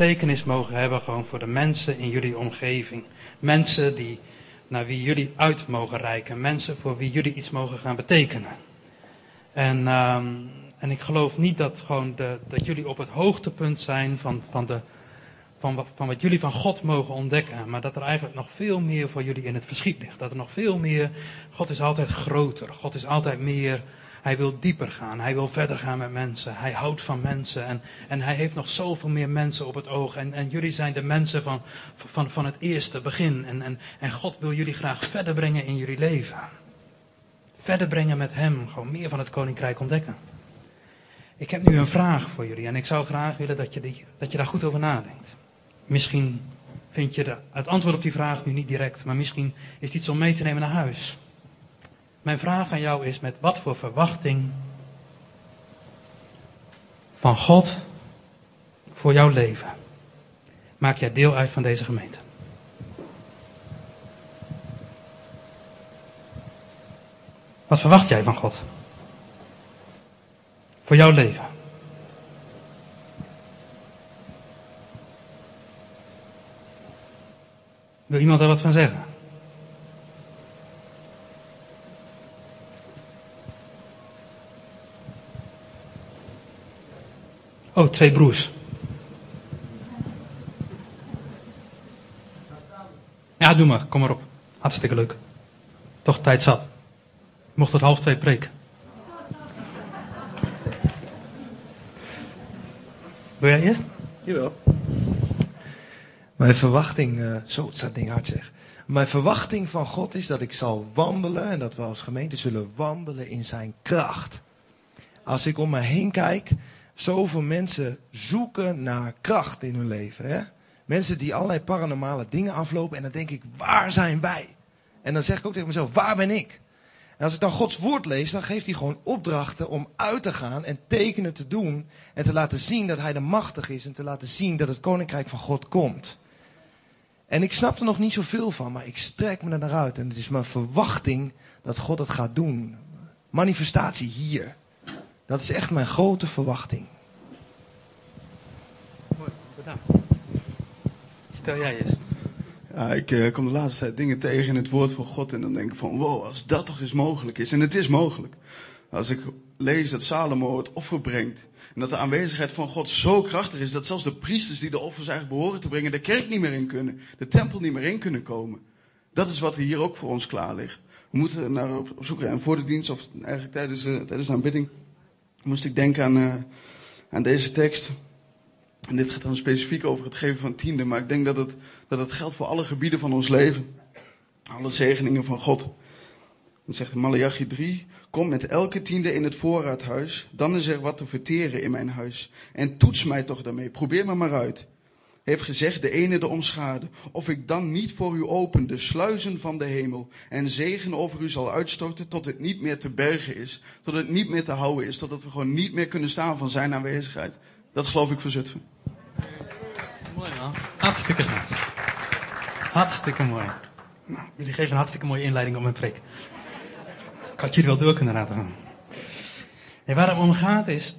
betekenis mogen hebben gewoon voor de mensen in jullie omgeving. Mensen die, naar wie jullie uit mogen reiken. Mensen voor wie jullie iets mogen gaan betekenen. En, ehm, en ik geloof niet dat, gewoon de, dat jullie op het hoogtepunt zijn van, van, de, van, wat, van wat jullie van God mogen ontdekken. Maar dat er eigenlijk nog veel meer voor jullie in het verschiet ligt. Dat er nog veel meer. God is altijd groter. God is altijd meer hij wil dieper gaan. Hij wil verder gaan met mensen. Hij houdt van mensen. En, en hij heeft nog zoveel meer mensen op het oog. En, en jullie zijn de mensen van, van, van het eerste begin. En, en, en God wil jullie graag verder brengen in jullie leven. Verder brengen met hem. Gewoon meer van het koninkrijk ontdekken. Ik heb nu een vraag voor jullie. En ik zou graag willen dat je, die, dat je daar goed over nadenkt. Misschien vind je de, het antwoord op die vraag nu niet direct. Maar misschien is het iets om mee te nemen naar huis. Mijn vraag aan jou is: met wat voor verwachting van God voor jouw leven maak jij deel uit van deze gemeente? Wat verwacht jij van God? Voor jouw leven? Wil iemand daar wat van zeggen? Oh, twee broers. Ja, doe maar. Kom maar op. Hartstikke leuk. Toch tijd zat. mocht tot half twee preken. Wil jij eerst? Jawel. Mijn verwachting, uh, zo het staat ding hard zeg. Mijn verwachting van God is dat ik zal wandelen en dat we als gemeente zullen wandelen in zijn kracht. Als ik om me heen kijk, zoveel mensen zoeken naar kracht in hun leven. Hè? Mensen die allerlei paranormale dingen aflopen en dan denk ik, waar zijn wij? En dan zeg ik ook tegen mezelf, waar ben ik? En als ik dan Gods woord lees, dan geeft hij gewoon opdrachten om uit te gaan en tekenen te doen. En te laten zien dat hij de machtig is en te laten zien dat het koninkrijk van God komt. En ik snap er nog niet zoveel van, maar ik strek me er naar uit. En het is mijn verwachting dat God het gaat doen. Manifestatie hier. Dat is echt mijn grote verwachting. Mooi, bedankt. Vertel jij eens. Ja, ik uh, kom de laatste tijd dingen tegen in het woord van God en dan denk ik van wow, als dat toch eens mogelijk is. En het is mogelijk. Als ik lees dat Salomo het offer brengt en dat de aanwezigheid van God zo krachtig is dat zelfs de priesters die de offers eigenlijk behoren te brengen de kerk niet meer in kunnen, de tempel niet meer in kunnen komen. Dat is wat hier ook voor ons klaar ligt. We moeten naar op, zoek en voor de dienst of eigenlijk tijdens, uh, tijdens de aanbidding moest ik denken aan, uh, aan deze tekst. En dit gaat dan specifiek over het geven van tiende, maar ik denk dat het, dat het geldt voor alle gebieden van ons leven. Alle zegeningen van God. Dan zegt Malachi 3, kom met elke tiende in het voorraadhuis, dan is er wat te verteren in mijn huis. En toets mij toch daarmee, probeer me maar uit heeft gezegd de ene de omschade, of ik dan niet voor u open de sluizen van de hemel en zegen over u zal uitstorten tot het niet meer te bergen is, tot het niet meer te houden is, totdat we gewoon niet meer kunnen staan van zijn aanwezigheid. Dat geloof ik voor Zutphen. Mooi man, hartstikke goed. Hartstikke mooi. Nou, jullie geven een hartstikke mooie inleiding op mijn preek. Ik had jullie wel door kunnen laten En waar het om gaat is,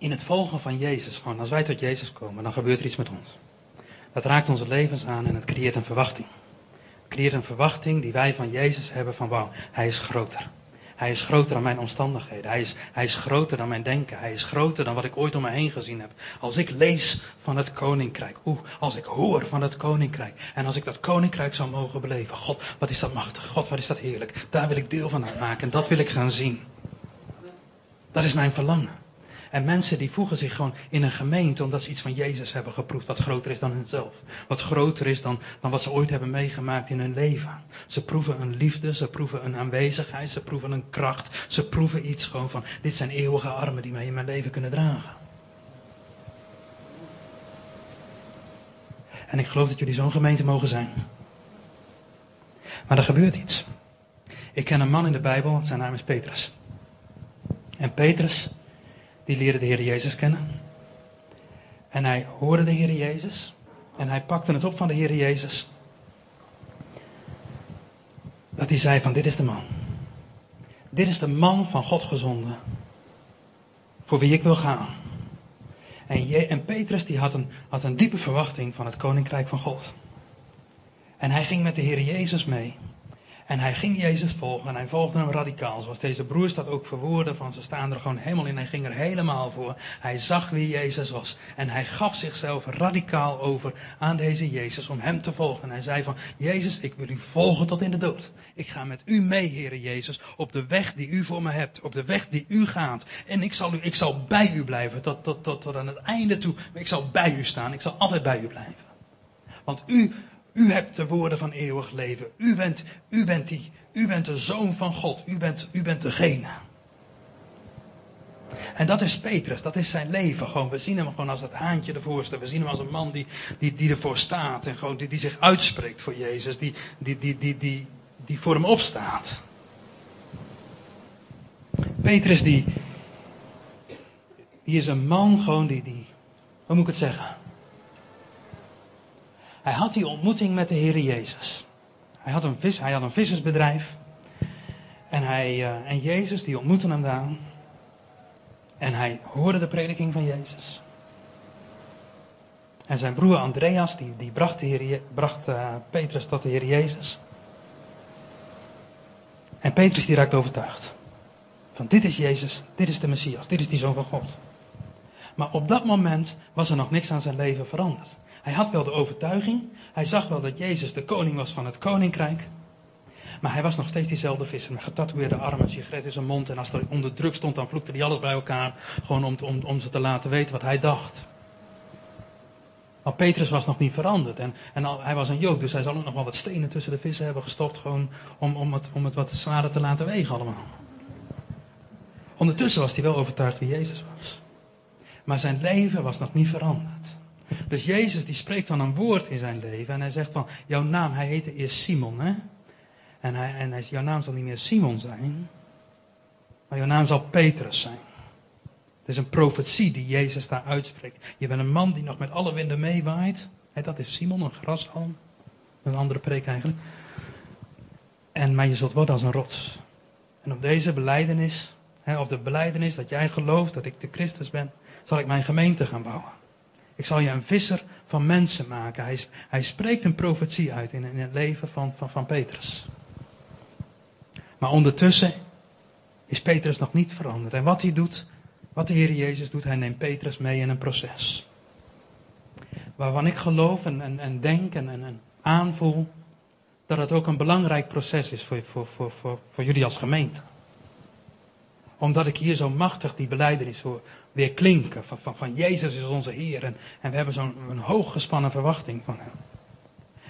in het volgen van Jezus, gewoon als wij tot Jezus komen, dan gebeurt er iets met ons. Dat raakt onze levens aan en het creëert een verwachting. Het creëert een verwachting die wij van Jezus hebben van wauw, hij is groter. Hij is groter dan mijn omstandigheden. Hij is, hij is groter dan mijn denken. Hij is groter dan wat ik ooit om me heen gezien heb. Als ik lees van het koninkrijk. Oeh, als ik hoor van het koninkrijk. En als ik dat koninkrijk zou mogen beleven. God, wat is dat machtig. God, wat is dat heerlijk. Daar wil ik deel van uitmaken. En dat wil ik gaan zien. Dat is mijn verlangen. En mensen die voegen zich gewoon in een gemeente omdat ze iets van Jezus hebben geproefd. Wat groter is dan hunzelf. Wat groter is dan, dan wat ze ooit hebben meegemaakt in hun leven. Ze proeven een liefde, ze proeven een aanwezigheid, ze proeven een kracht. Ze proeven iets gewoon van, dit zijn eeuwige armen die mij in mijn leven kunnen dragen. En ik geloof dat jullie zo'n gemeente mogen zijn. Maar er gebeurt iets. Ik ken een man in de Bijbel, zijn naam is Petrus. En Petrus, die leerde de Heer Jezus kennen. En hij hoorde de Heer Jezus. En hij pakte het op van de Heer Jezus. Dat hij zei van dit is de man. Dit is de man van God gezonden. Voor wie ik wil gaan. En, Je en Petrus die had, een, had een diepe verwachting van het koninkrijk van God. En hij ging met de Heer Jezus mee. En hij ging Jezus volgen en hij volgde hem radicaal. Zoals deze broers dat ook verwoorden van ze staan er gewoon helemaal in. Hij ging er helemaal voor. Hij zag wie Jezus was. En hij gaf zichzelf radicaal over aan deze Jezus om hem te volgen. En hij zei van, Jezus, ik wil u volgen tot in de dood. Ik ga met u mee, Heere Jezus, op de weg die u voor me hebt. Op de weg die u gaat. En ik zal, u, ik zal bij u blijven tot, tot, tot, tot aan het einde toe. Ik zal bij u staan. Ik zal altijd bij u blijven. Want u u hebt de woorden van eeuwig leven. U bent, u bent die. U bent de zoon van God. U bent, u bent degene. En dat is Petrus, dat is zijn leven. Gewoon, we zien hem gewoon als het haantje de voorste. We zien hem als een man die, die, die ervoor staat. En gewoon die, die zich uitspreekt voor Jezus. Die, die, die, die, die, die voor hem opstaat. Petrus die, die is een man gewoon die, die, hoe moet ik het zeggen? Hij had die ontmoeting met de Heer Jezus. Hij had een, vis, hij had een vissersbedrijf. En, hij, uh, en Jezus die ontmoette hem daar. En hij hoorde de prediking van Jezus. En zijn broer Andreas die, die bracht, de Heer, bracht uh, Petrus tot de Heer Jezus. En Petrus die raakt overtuigd. Van dit is Jezus, dit is de Messias, dit is die Zoon van God. Maar op dat moment was er nog niks aan zijn leven veranderd. Hij had wel de overtuiging. Hij zag wel dat Jezus de koning was van het koninkrijk. Maar hij was nog steeds diezelfde visser met getatoeëerde armen, een sigaret in zijn mond. En als er onder druk stond, dan vloekte hij alles bij elkaar. Gewoon om, om, om ze te laten weten wat hij dacht. Maar Petrus was nog niet veranderd. En, en hij was een Jood, dus hij zal ook nog wel wat stenen tussen de vissen hebben gestopt. Gewoon om, om, het, om het wat zwaarder te laten wegen allemaal. Ondertussen was hij wel overtuigd wie Jezus was. Maar zijn leven was nog niet veranderd. Dus Jezus die spreekt dan een woord in zijn leven en hij zegt van, jouw naam, hij heette eerst Simon, hè? En, hij, en hij, jouw naam zal niet meer Simon zijn, maar jouw naam zal Petrus zijn. Het is een profetie die Jezus daar uitspreekt. Je bent een man die nog met alle winden meewaait. Dat is Simon, een grashalm. Een andere preek eigenlijk. En, maar je zult worden als een rots. En op deze beleidenis, hè, of de beleidenis dat jij gelooft dat ik de Christus ben, zal ik mijn gemeente gaan bouwen. Ik zal je een visser van mensen maken. Hij, hij spreekt een profetie uit in, in het leven van, van, van Petrus. Maar ondertussen is Petrus nog niet veranderd. En wat hij doet, wat de Heer Jezus doet, hij neemt Petrus mee in een proces. Waarvan ik geloof en, en, en denk en, en, en aanvoel dat het ook een belangrijk proces is voor, voor, voor, voor, voor jullie als gemeente omdat ik hier zo machtig die beleidenis hoor weer klinken. Van, van, Jezus is onze Heer. En, en we hebben zo'n hooggespannen verwachting van Hem.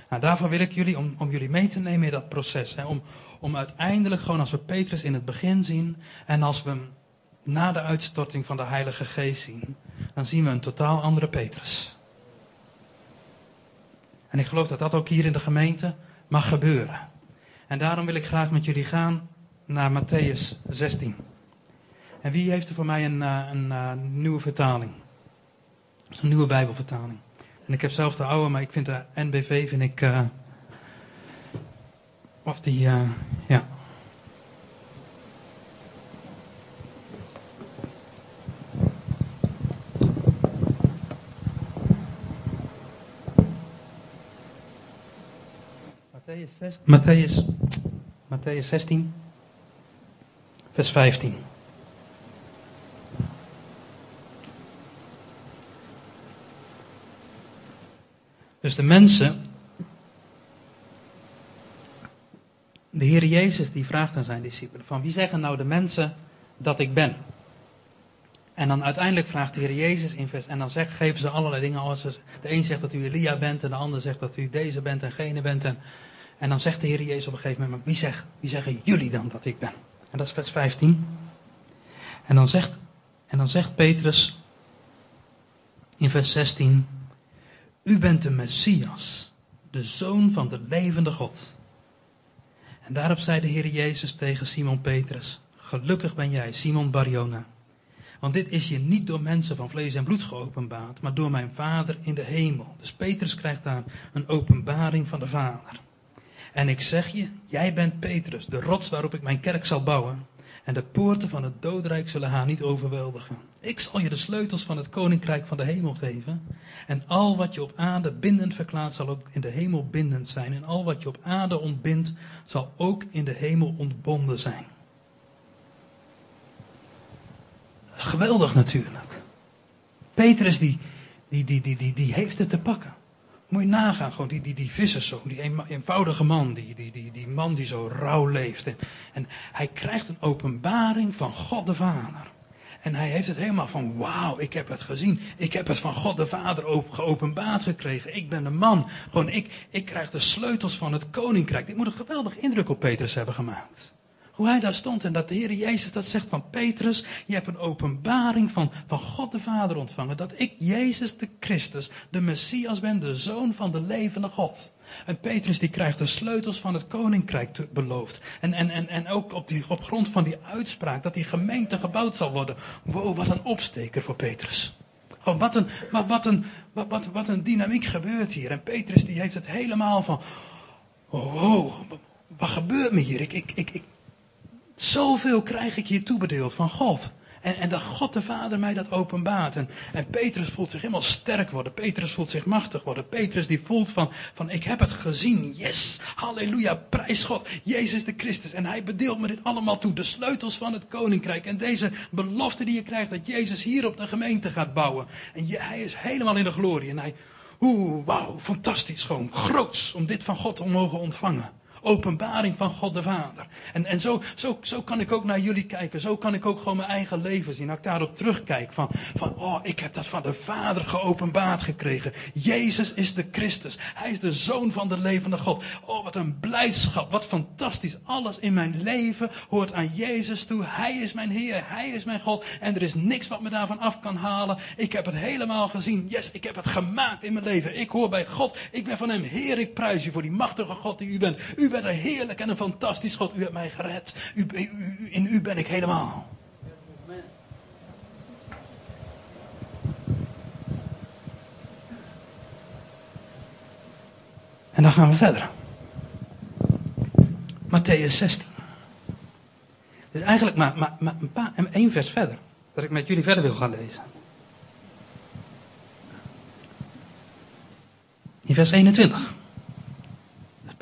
Nou, daarvoor wil ik jullie, om, om jullie mee te nemen in dat proces. Hè, om, om uiteindelijk gewoon als we Petrus in het begin zien. En als we hem na de uitstorting van de Heilige Geest zien. Dan zien we een totaal andere Petrus. En ik geloof dat dat ook hier in de gemeente mag gebeuren. En daarom wil ik graag met jullie gaan naar Matthäus 16. En wie heeft er voor mij een, uh, een uh, nieuwe vertaling? Een nieuwe Bijbelvertaling. En ik heb zelf de oude, maar ik vind de NBV, vind ik. Uh, of die, ja. Matthäus, 6, Matthäus, Matthäus 16, vers 15. Dus de mensen, de Heer Jezus die vraagt aan zijn discipelen van wie zeggen nou de mensen dat ik ben? En dan uiteindelijk vraagt de Heer Jezus in vers, en dan zegt, geven ze allerlei dingen. Als de een zegt dat u Elia bent en de ander zegt dat u deze bent en gene bent. En, en dan zegt de Heer Jezus op een gegeven moment, wie, zegt, wie zeggen jullie dan dat ik ben? En dat is vers 15. En dan zegt, en dan zegt Petrus in vers 16, u bent de Messias, de zoon van de levende God. En daarop zei de Heer Jezus tegen Simon Petrus, gelukkig ben jij, Simon Barjona. Want dit is je niet door mensen van vlees en bloed geopenbaard, maar door mijn Vader in de hemel. Dus Petrus krijgt daar een openbaring van de Vader. En ik zeg je, jij bent Petrus, de rots waarop ik mijn kerk zal bouwen. En de poorten van het doodrijk zullen haar niet overweldigen. Ik zal je de sleutels van het koninkrijk van de hemel geven. En al wat je op aarde bindend verklaart, zal ook in de hemel bindend zijn. En al wat je op aarde ontbindt, zal ook in de hemel ontbonden zijn. Dat is geweldig natuurlijk. Petrus die, die, die, die, die, die heeft het te pakken. Moet je nagaan, gewoon die, die, die visserszoon, die eenvoudige man, die, die, die, die man die zo rauw leeft. En, en hij krijgt een openbaring van God de Vader. En hij heeft het helemaal van, wauw, ik heb het gezien. Ik heb het van God de Vader geopenbaard gekregen. Ik ben de man. Gewoon, ik, ik krijg de sleutels van het koninkrijk. Dit moet een geweldig indruk op Petrus hebben gemaakt. Hoe hij daar stond en dat de Heer Jezus dat zegt van Petrus, je hebt een openbaring van, van God de Vader ontvangen. Dat ik, Jezus de Christus, de Messias ben, de Zoon van de levende God. En Petrus die krijgt de sleutels van het koninkrijk beloofd. En, en, en, en ook op, die, op grond van die uitspraak dat die gemeente gebouwd zal worden. Wow, wat een opsteker voor Petrus. Gewoon wat een, wat, wat, een, wat, wat, wat een dynamiek gebeurt hier. En Petrus die heeft het helemaal van, wow, wat gebeurt me hier? Ik, ik, ik, zoveel krijg ik hier toebedeeld van God. En, en dat God de Vader mij dat openbaart. En, en Petrus voelt zich helemaal sterk worden. Petrus voelt zich machtig worden. Petrus die voelt van, van ik heb het gezien. Yes, halleluja, prijs God. Jezus de Christus. En hij bedeelt me dit allemaal toe. De sleutels van het koninkrijk. En deze belofte die je krijgt dat Jezus hier op de gemeente gaat bouwen. En hij is helemaal in de glorie. En hij, oeh, wauw, fantastisch gewoon. Groots om dit van God te mogen ontvangen. Openbaring van God de Vader. En, en zo, zo, zo kan ik ook naar jullie kijken. Zo kan ik ook gewoon mijn eigen leven zien. Als ik daarop terugkijk. Van, van, oh, ik heb dat van de Vader geopenbaard gekregen. Jezus is de Christus. Hij is de Zoon van de levende God. Oh, wat een blijdschap. Wat fantastisch. Alles in mijn leven hoort aan Jezus toe. Hij is mijn Heer. Hij is mijn God. En er is niks wat me daarvan af kan halen. Ik heb het helemaal gezien. Yes, ik heb het gemaakt in mijn leven. Ik hoor bij God. Ik ben van Hem. Heer, ik prijs u voor die machtige God die u bent. U u bent een heerlijk en een fantastisch God. U hebt mij gered. U, in u ben ik helemaal. En dan gaan we verder. Matthäus 16. Dus eigenlijk maar, maar, een paar, één vers verder. Dat ik met jullie verder wil gaan lezen. In vers 21.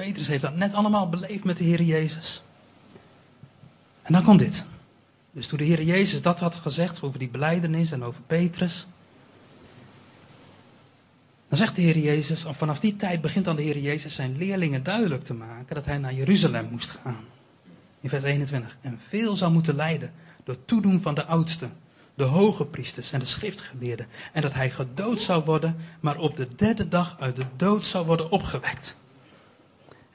Petrus heeft dat net allemaal beleefd met de Heer Jezus. En dan komt dit. Dus toen de Heer Jezus dat had gezegd over die beleidenis en over Petrus. Dan zegt de Heer Jezus, vanaf die tijd begint dan de Heer Jezus zijn leerlingen duidelijk te maken dat hij naar Jeruzalem moest gaan. In vers 21. En veel zou moeten lijden door toedoen van de oudsten, de hoge priesters en de schriftgeleerden. En dat hij gedood zou worden, maar op de derde dag uit de dood zou worden opgewekt.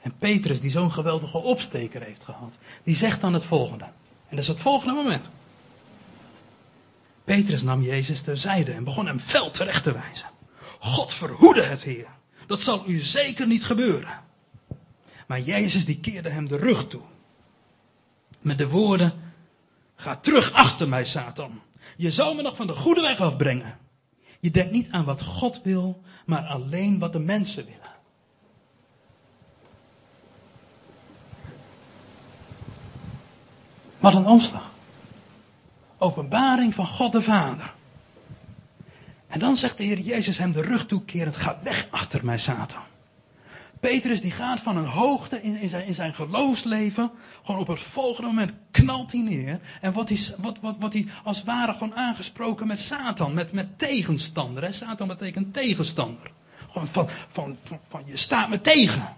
En Petrus, die zo'n geweldige opsteker heeft gehad, die zegt dan het volgende. En dat is het volgende moment. Petrus nam Jezus terzijde en begon hem fel terecht te wijzen. God verhoede het, Heer. Dat zal u zeker niet gebeuren. Maar Jezus die keerde hem de rug toe. Met de woorden, ga terug achter mij, Satan. Je zal me nog van de goede weg afbrengen. Je denkt niet aan wat God wil, maar alleen wat de mensen willen. Wat een omslag. Openbaring van God de Vader. En dan zegt de Heer Jezus hem de rug toekerend: Ga weg achter mij, Satan. Petrus die gaat van een hoogte in, in, zijn, in zijn geloofsleven. Gewoon op het volgende moment knalt hij neer. En wordt hij, wat, wat, wat hij als ware gewoon aangesproken met Satan. Met, met tegenstander. Hè? Satan betekent tegenstander. Gewoon van, van, van je staat me tegen.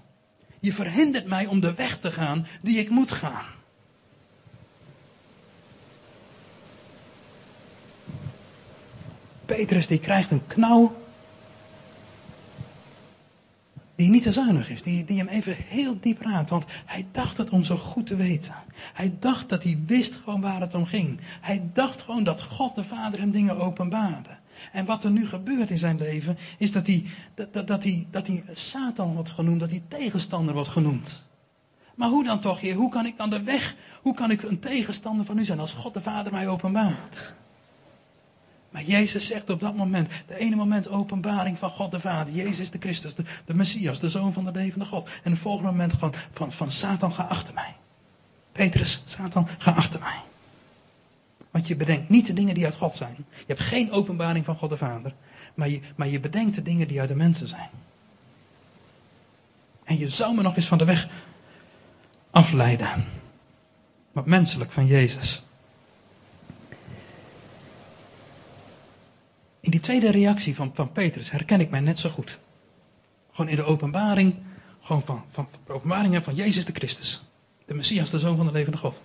Je verhindert mij om de weg te gaan die ik moet gaan. Petrus die krijgt een knauw. Die niet te zuinig is, die, die hem even heel diep raakt. Want hij dacht het om zo goed te weten. Hij dacht dat hij wist gewoon waar het om ging. Hij dacht gewoon dat God de Vader hem dingen openbaarde. En wat er nu gebeurt in zijn leven, is dat hij, dat, dat, dat, hij, dat hij Satan wordt genoemd, dat hij tegenstander wordt genoemd. Maar hoe dan toch, Heer? Hoe kan ik dan de weg, hoe kan ik een tegenstander van u zijn als God de Vader mij openbaart? Maar Jezus zegt op dat moment, de ene moment openbaring van God de Vader, Jezus de Christus, de, de Messias, de Zoon van de levende God. En het volgende moment gewoon van, van Satan, ga achter mij. Petrus, Satan, ga achter mij. Want je bedenkt niet de dingen die uit God zijn. Je hebt geen openbaring van God de Vader. Maar je, maar je bedenkt de dingen die uit de mensen zijn. En je zou me nog eens van de weg afleiden. Wat menselijk van Jezus. In die tweede reactie van, van Petrus herken ik mij net zo goed. Gewoon in de openbaring, gewoon van, van, de openbaring van Jezus de Christus. De Messias, de Zoon van de levende God.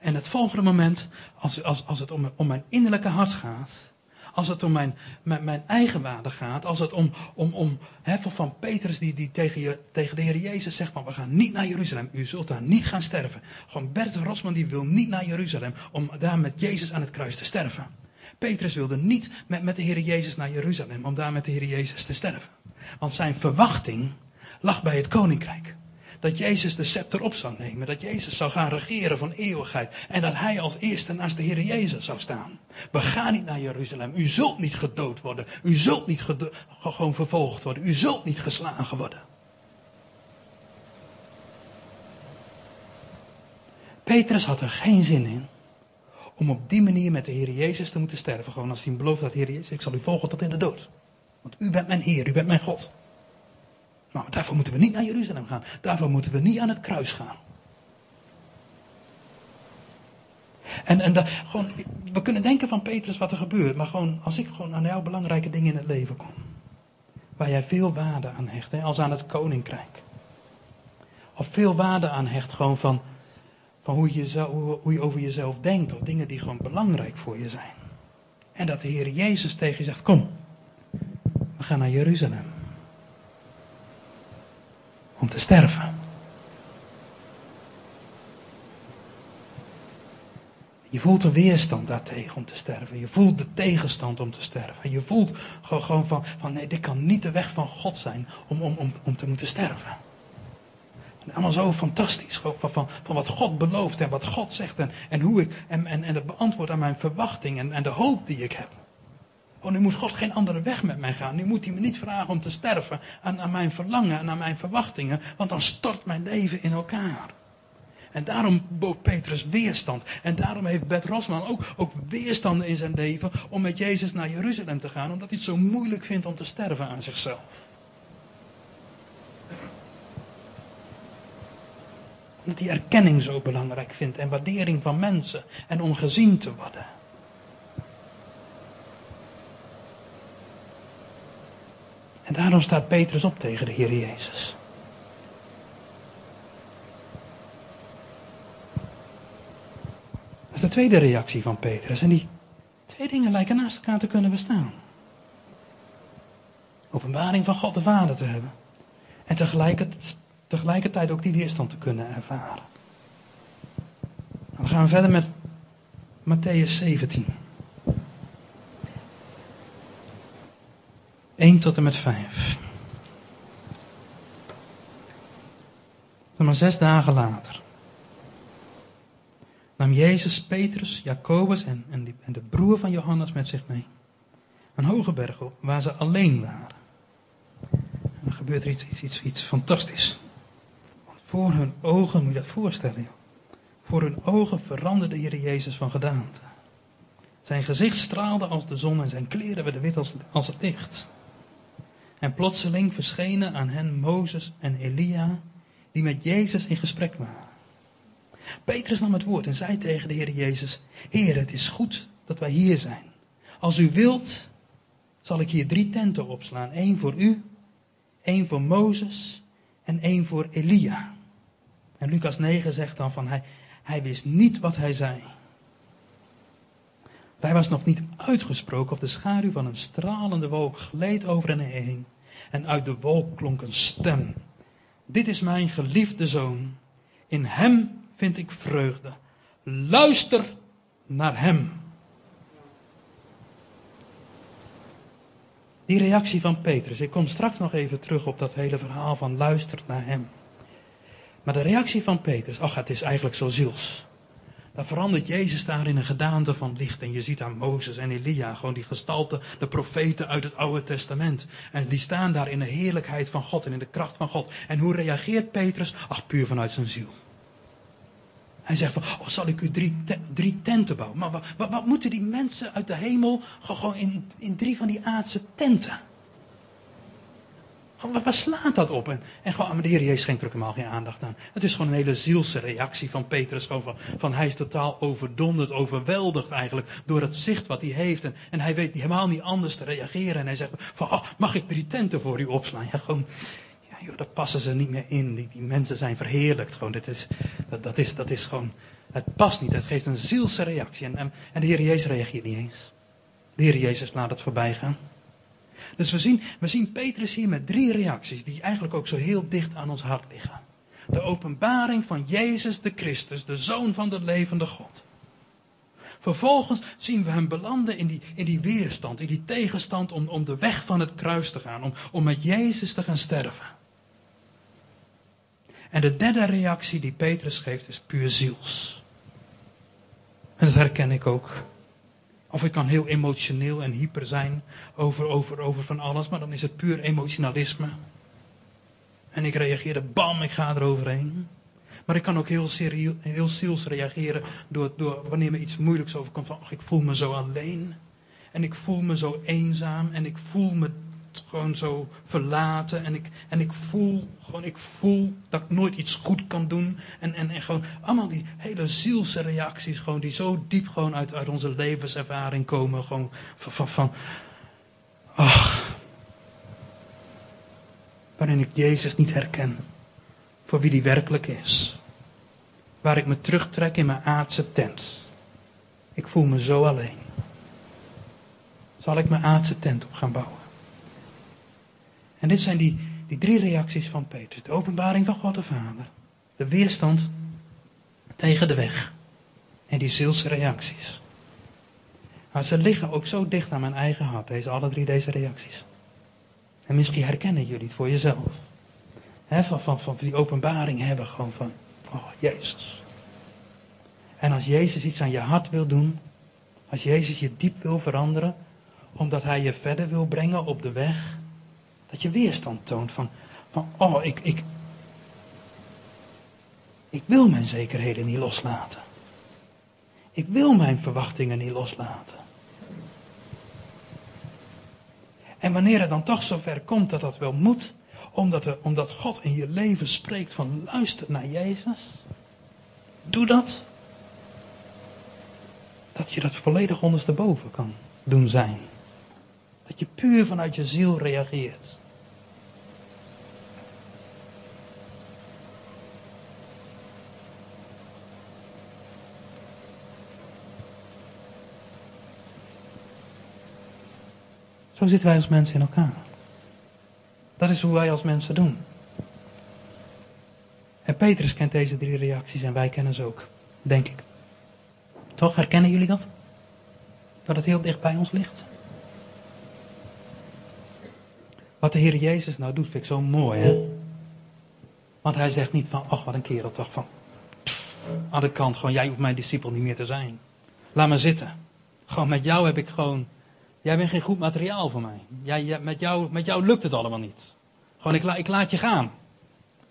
En het volgende moment, als, als, als het om, om mijn innerlijke hart gaat, als het om mijn, mijn, mijn eigen waarde gaat, als het om, om, om van Petrus die, die tegen, je, tegen de Heer Jezus zegt van we gaan niet naar Jeruzalem, u zult daar niet gaan sterven. Gewoon Bert Rosman die wil niet naar Jeruzalem om daar met Jezus aan het kruis te sterven. Petrus wilde niet met, met de Heer Jezus naar Jeruzalem om daar met de Heer Jezus te sterven. Want zijn verwachting lag bij het koninkrijk. Dat Jezus de scepter op zou nemen. Dat Jezus zou gaan regeren van eeuwigheid. En dat hij als eerste naast de Heer Jezus zou staan. We gaan niet naar Jeruzalem. U zult niet gedood worden. U zult niet gewoon vervolgd worden. U zult niet geslagen worden. Petrus had er geen zin in om op die manier met de Heer Jezus te moeten sterven. Gewoon als hij belooft dat Heer Jezus, ik zal u volgen tot in de dood. Want u bent mijn Heer, u bent mijn God. Nou, daarvoor moeten we niet naar Jeruzalem gaan. Daarvoor moeten we niet aan het kruis gaan. En, en da, gewoon, we kunnen denken van Petrus wat er gebeurt, maar gewoon, als ik gewoon aan jouw belangrijke dingen in het leven kom, waar jij veel waarde aan hecht, hè, als aan het koninkrijk, of veel waarde aan hecht, gewoon van, van hoe, je over jezelf denkt, of dingen die gewoon belangrijk voor je zijn. En dat de Heer Jezus tegen je zegt, kom, we gaan naar Jeruzalem om te sterven. Je voelt de weerstand daartegen om te sterven. Je voelt de tegenstand om te sterven. Je voelt gewoon van, van nee, dit kan niet de weg van God zijn om, om, om, om te moeten sterven. En allemaal zo fantastisch. Van, van, van wat God belooft en wat God zegt. En, en hoe ik. En, en, en het beantwoord aan mijn verwachting en, en de hoop die ik heb. Oh, nu moet God geen andere weg met mij gaan. Nu moet hij me niet vragen om te sterven aan, aan mijn verlangen en aan mijn verwachtingen. Want dan stort mijn leven in elkaar. En daarom bood Petrus weerstand. En daarom heeft Bert Rosman ook, ook weerstanden in zijn leven om met Jezus naar Jeruzalem te gaan. Omdat hij het zo moeilijk vindt om te sterven aan zichzelf. Omdat hij erkenning zo belangrijk vindt en waardering van mensen en om gezien te worden. En daarom staat Petrus op tegen de Heer Jezus. Dat is de tweede reactie van Petrus. En die twee dingen lijken naast elkaar te kunnen bestaan. Openbaring van God de Vader te hebben. En tegelijkertijd, tegelijkertijd ook die weerstand te kunnen ervaren. Dan gaan we verder met Matthäus 17. 1 tot en met 5. Maar zes dagen later nam Jezus Petrus, Jacobus en, en, die, en de broer van Johannes met zich mee. Een hoge berg op, waar ze alleen waren. En dan gebeurt er iets, iets, iets, iets fantastisch. Voor hun ogen, moet je dat voorstellen, voor hun ogen veranderde de Heer Jezus van gedaante. Zijn gezicht straalde als de zon en zijn kleren werden wit als, als het licht. En plotseling verschenen aan hen Mozes en Elia, die met Jezus in gesprek waren. Petrus nam het woord en zei tegen de Heer Jezus: Heer, het is goed dat wij hier zijn. Als u wilt, zal ik hier drie tenten opslaan: één voor u, één voor Mozes en één voor Elia. En Lucas 9 zegt dan van hij, hij wist niet wat hij zei. Hij was nog niet uitgesproken of de schaduw van een stralende wolk gleed over hen heen. En uit de wolk klonk een stem. Dit is mijn geliefde zoon. In hem vind ik vreugde. Luister naar hem. Die reactie van Petrus. Ik kom straks nog even terug op dat hele verhaal van luister naar hem. Maar de reactie van Petrus, ach het is eigenlijk zo ziels. Dan verandert Jezus daar in een gedaante van licht. En je ziet aan Mozes en Elia, gewoon die gestalte, de profeten uit het Oude Testament. En die staan daar in de heerlijkheid van God en in de kracht van God. En hoe reageert Petrus? Ach, puur vanuit zijn ziel. Hij zegt van, oh, zal ik u drie, drie tenten bouwen? Maar wat, wat, wat, moeten die mensen uit de hemel gewoon in, in drie van die aardse tenten? Waar slaat dat op? En, en gewoon, maar de Heer Jezus schenkt er ook helemaal geen aandacht aan. Het is gewoon een hele zielse reactie van Petrus. Gewoon van, van hij is totaal overdonderd, overweldigd eigenlijk door het zicht wat hij heeft. En, en hij weet helemaal niet anders te reageren. En hij zegt van, oh, mag ik drie tenten voor u opslaan? Ja, gewoon, ja, joh, daar passen ze niet meer in. Die, die mensen zijn verheerlijkt. Gewoon, dat, is, dat, dat, is, dat is gewoon, het past niet. Het geeft een zielse reactie. En, en, en de Heer Jezus reageert niet eens. De Heer Jezus laat het voorbij gaan. Dus we zien, we zien Petrus hier met drie reacties die eigenlijk ook zo heel dicht aan ons hart liggen. De openbaring van Jezus de Christus, de Zoon van de levende God. Vervolgens zien we hem belanden in die, in die weerstand, in die tegenstand om, om de weg van het kruis te gaan, om, om met Jezus te gaan sterven. En de derde reactie die Petrus geeft is puur ziels. En dat herken ik ook. Of ik kan heel emotioneel en hyper zijn over, over, over van alles, maar dan is het puur emotionalisme. En ik reageer bam, ik ga eroverheen. Maar ik kan ook heel, serieus, heel ziels reageren door, door wanneer me iets moeilijks overkomt. Van, ach, ik voel me zo alleen. En ik voel me zo eenzaam. En ik voel me gewoon zo verlaten. En ik, en ik voel gewoon, ik voel dat ik nooit iets goed kan doen. En, en, en gewoon allemaal die hele zielse reacties, gewoon die zo diep gewoon uit, uit onze levenservaring komen. Gewoon van, van, van ach, waarin ik Jezus niet herken voor wie die werkelijk is. Waar ik me terugtrek in mijn aardse tent. Ik voel me zo alleen. Zal ik mijn aardse tent op gaan bouwen? En dit zijn die, die drie reacties van Petrus. De openbaring van God de Vader. De weerstand tegen de weg. En die zielse reacties. Maar ze liggen ook zo dicht aan mijn eigen hart, deze, alle drie deze reacties. En misschien herkennen jullie het voor jezelf. Van, van, van die openbaring hebben gewoon van, oh Jezus. En als Jezus iets aan je hart wil doen, als Jezus je diep wil veranderen, omdat Hij je verder wil brengen op de weg, dat je weerstand toont van, van oh, ik, ik, ik wil mijn zekerheden niet loslaten. Ik wil mijn verwachtingen niet loslaten. En wanneer het dan toch zover komt dat dat wel moet, omdat, er, omdat God in je leven spreekt van luister naar Jezus, doe dat. Dat je dat volledig ondersteboven kan doen zijn. Dat je puur vanuit je ziel reageert. Zo zitten wij als mensen in elkaar. Dat is hoe wij als mensen doen. En Petrus kent deze drie reacties en wij kennen ze ook, denk ik. Toch herkennen jullie dat? Dat het heel dicht bij ons ligt. Wat de Heer Jezus nou doet, vind ik zo mooi, hè? Want hij zegt niet van, ach, wat een kerel toch van. Aan de kant, gewoon, jij hoeft mijn discipel niet meer te zijn. Laat me zitten. Gewoon met jou heb ik gewoon Jij bent geen goed materiaal voor mij. Jij, met, jou, met jou lukt het allemaal niet. Gewoon, ik, ik laat je gaan.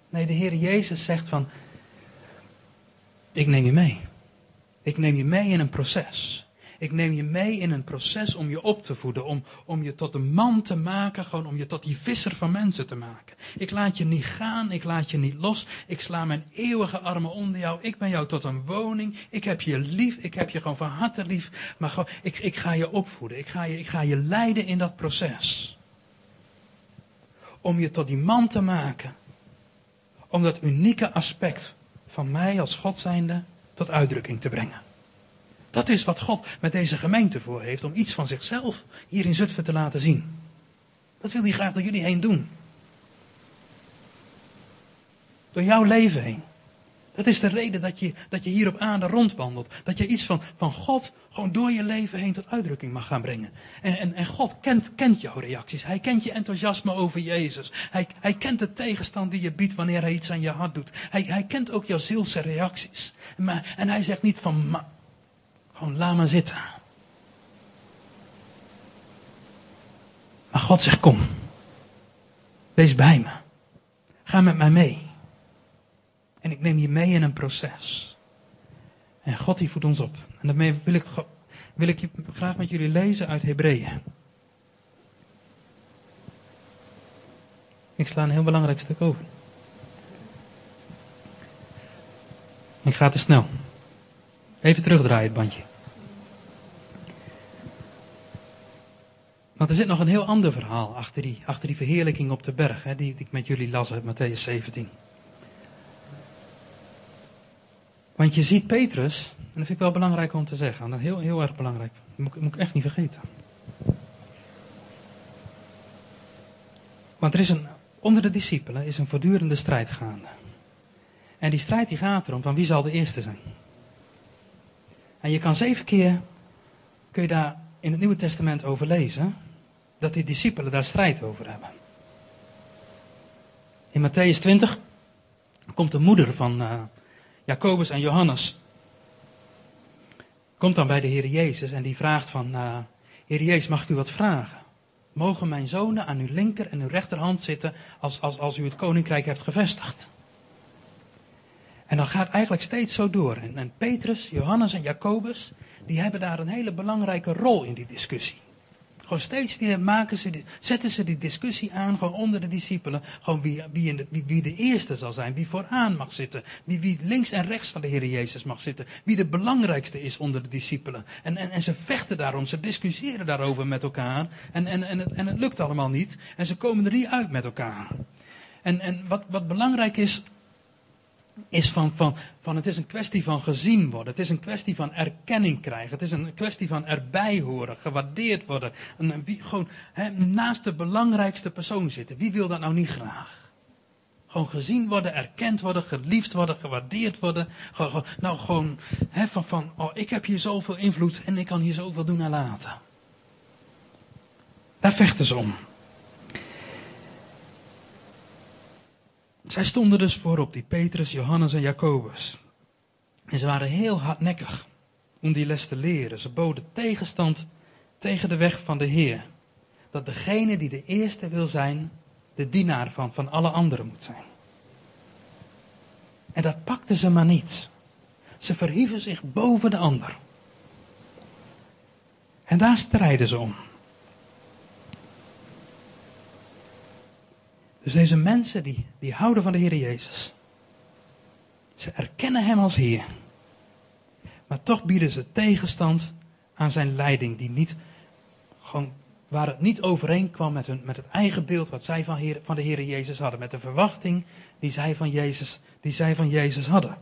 Nee, de Heer Jezus zegt van, ik neem je mee. Ik neem je mee in een proces. Ik neem je mee in een proces om je op te voeden, om, om je tot een man te maken, gewoon om je tot die visser van mensen te maken. Ik laat je niet gaan, ik laat je niet los, ik sla mijn eeuwige armen onder jou, ik ben jou tot een woning, ik heb je lief, ik heb je gewoon van harte lief, maar gewoon, ik, ik ga je opvoeden, ik ga je, ik ga je leiden in dat proces. Om je tot die man te maken, om dat unieke aspect van mij als God zijnde tot uitdrukking te brengen. Dat is wat God met deze gemeente voor heeft, om iets van zichzelf hier in Zutphen te laten zien. Dat wil hij graag door jullie heen doen. Door jouw leven heen. Dat is de reden dat je, dat je hier op aarde rondwandelt. Dat je iets van, van God gewoon door je leven heen tot uitdrukking mag gaan brengen. En, en, en God kent, kent jouw reacties. Hij kent je enthousiasme over Jezus. Hij, hij kent de tegenstand die je biedt wanneer hij iets aan je hart doet. Hij, hij kent ook jouw zielse reacties. Maar, en hij zegt niet van, gewoon laat maar zitten. Maar God zegt kom. Wees bij me. Ga met mij mee. En ik neem je mee in een proces. En God die voedt ons op. En daarmee wil ik, wil ik graag met jullie lezen uit Hebreeën. Ik sla een heel belangrijk stuk over. Ik ga te snel. Even terugdraaien het bandje. Want er zit nog een heel ander verhaal achter die, achter die verheerlijking op de berg, hè, die, ik met jullie las uit Matthäus 17. Want je ziet Petrus, en dat vind ik wel belangrijk om te zeggen, heel, heel erg belangrijk, dat moet, moet ik echt niet vergeten. Want er is een, onder de discipelen is een voortdurende strijd gaande. En die strijd die gaat erom van wie zal de eerste zijn. En je kan zeven keer, kun je daar in het Nieuwe Testament over lezen, dat die discipelen daar strijd over hebben. In Matthäus 20 komt de moeder van uh, Jacobus en Johannes. Komt dan bij de Heer Jezus en die vraagt van, uh, Heer Jezus, mag ik u wat vragen? Mogen mijn zonen aan uw linker en uw rechterhand zitten als, als, als u het koninkrijk hebt gevestigd? En dan gaat eigenlijk steeds zo door. En, en Petrus, Johannes en Jacobus, die hebben daar een hele belangrijke rol in die discussie. Gewoon steeds weer maken ze die, zetten ze die discussie aan, gewoon onder de discipelen. Gewoon wie, wie, de, wie, wie, de eerste zal zijn, wie vooraan mag zitten. Wie, wie links en rechts van de Heer Jezus mag zitten. Wie de belangrijkste is onder de discipelen. En, en, en ze vechten daarom, ze discussiëren daarover met elkaar. En, en, en, het, en het lukt allemaal niet. En ze komen er niet uit met elkaar. En, en wat, wat belangrijk is, is van, van, van het is een kwestie van gezien worden. Het is een kwestie van erkenning krijgen. Het is een kwestie van erbij horen, gewaardeerd worden. En wie, gewoon naast de belangrijkste persoon zitten. Wie wil dat nou niet graag? Gewoon gezien worden, erkend worden, geliefd worden, gewaardeerd worden. Nou gewoon van, van, oh ik heb hier zoveel invloed en ik kan hier zoveel doen en laten. Daar vechten ze om. Zij stonden dus voorop, die Petrus, Johannes en Jacobus. En ze waren heel hardnekkig om die les te leren. Ze boden tegenstand tegen de weg van de Heer. Dat degene die de eerste wil zijn, de dienaar van, van alle anderen moet zijn. En dat pakten ze maar niet. Ze verhieven zich boven de ander. En daar strijden ze om. Dus deze mensen die, die houden van de Heer Jezus. Ze erkennen Hem als Heer. Maar toch bieden ze tegenstand aan zijn leiding, die niet, gewoon, waar het niet overeenkwam met, hun, met het eigen beeld wat zij van, Heer, van de Heer Jezus hadden. Met de verwachting die zij van Jezus, die zij van Jezus hadden.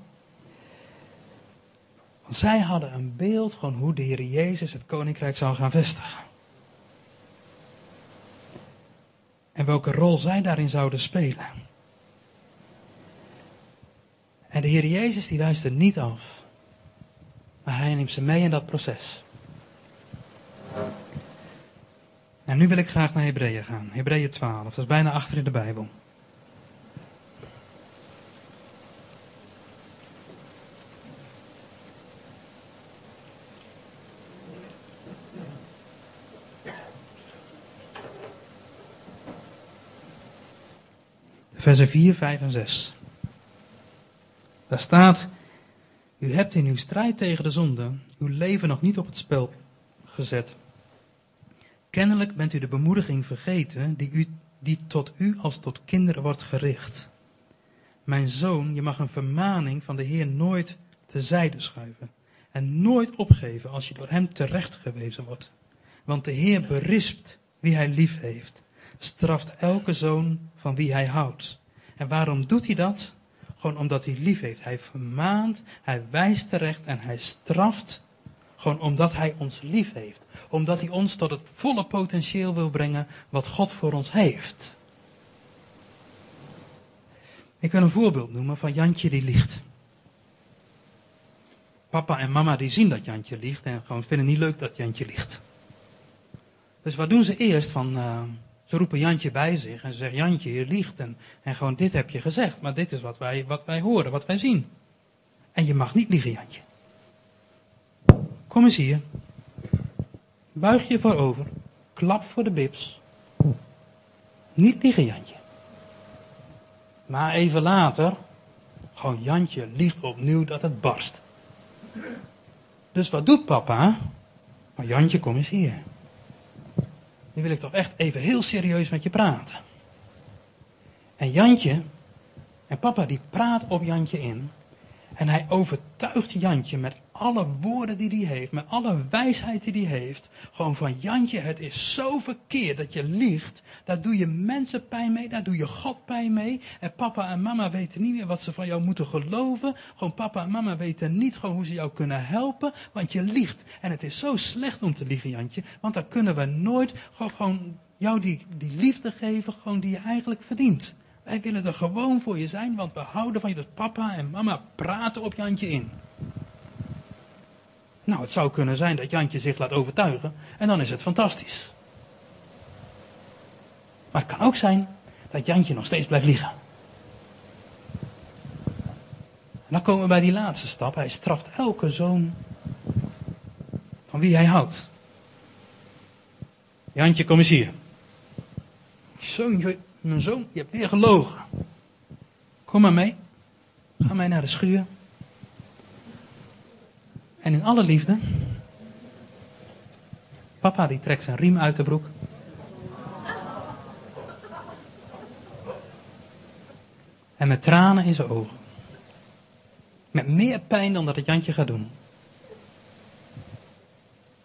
Want zij hadden een beeld van hoe de Heer Jezus het koninkrijk zou gaan vestigen. En welke rol zij daarin zouden spelen. En de Heer Jezus die wijst er niet af. Maar hij neemt ze mee in dat proces. Nou, nu wil ik graag naar Hebreeën gaan. Hebreeën 12, dat is bijna achter in de Bijbel. Versen 4, 5 en 6. Daar staat, u hebt in uw strijd tegen de zonde uw leven nog niet op het spel gezet. Kennelijk bent u de bemoediging vergeten die, u, die tot u als tot kinderen wordt gericht. Mijn zoon, je mag een vermaning van de Heer nooit terzijde schuiven en nooit opgeven als je door hem terecht gewezen wordt. Want de Heer berispt wie hij lief heeft, straft elke zoon van wie hij houdt. En waarom doet hij dat? Gewoon omdat hij lief heeft. Hij vermaant, hij wijst terecht en hij straft. Gewoon omdat hij ons lief heeft. Omdat hij ons tot het volle potentieel wil brengen wat God voor ons heeft. Ik wil een voorbeeld noemen van Jantje die liegt. Papa en mama die zien dat Jantje liegt en gewoon vinden niet leuk dat Jantje liegt. Dus wat doen ze eerst van, uh, ze roepen Jantje bij zich en ze zeggen, Jantje, je liegt. En, en gewoon, dit heb je gezegd, maar dit is wat wij, wat wij horen, wat wij zien. En je mag niet liegen, Jantje. Kom eens hier. Buig je voorover. Klap voor de bips. Niet liegen, Jantje. Maar even later, gewoon Jantje liegt opnieuw dat het barst. Dus wat doet papa? Maar Jantje, kom eens hier. Nu wil ik toch echt even heel serieus met je praten. En Jantje, en papa die praat op Jantje in. En hij overtuigt Jantje met alle woorden die hij heeft, met alle wijsheid die hij heeft. Gewoon van Jantje, het is zo verkeerd dat je liegt. Daar doe je mensen pijn mee, daar doe je God pijn mee. En papa en mama weten niet meer wat ze van jou moeten geloven. Gewoon papa en mama weten niet gewoon hoe ze jou kunnen helpen, want je liegt. En het is zo slecht om te liegen, Jantje, want dan kunnen we nooit gewoon, jou die, die liefde geven, gewoon die je eigenlijk verdient. Wij willen er gewoon voor je zijn, want we houden van je. Dus papa en mama praten op Jantje in. Nou, het zou kunnen zijn dat Jantje zich laat overtuigen en dan is het fantastisch. Maar het kan ook zijn dat Jantje nog steeds blijft liegen. En dan komen we bij die laatste stap. Hij straft elke zoon van wie hij houdt. Jantje, kom eens hier. Zoon, mijn zoon, je hebt weer gelogen. Kom maar mee. Ga mij naar de schuur. En in alle liefde. Papa die trekt zijn riem uit de broek. En met tranen in zijn ogen. Met meer pijn dan dat het Jantje gaat doen.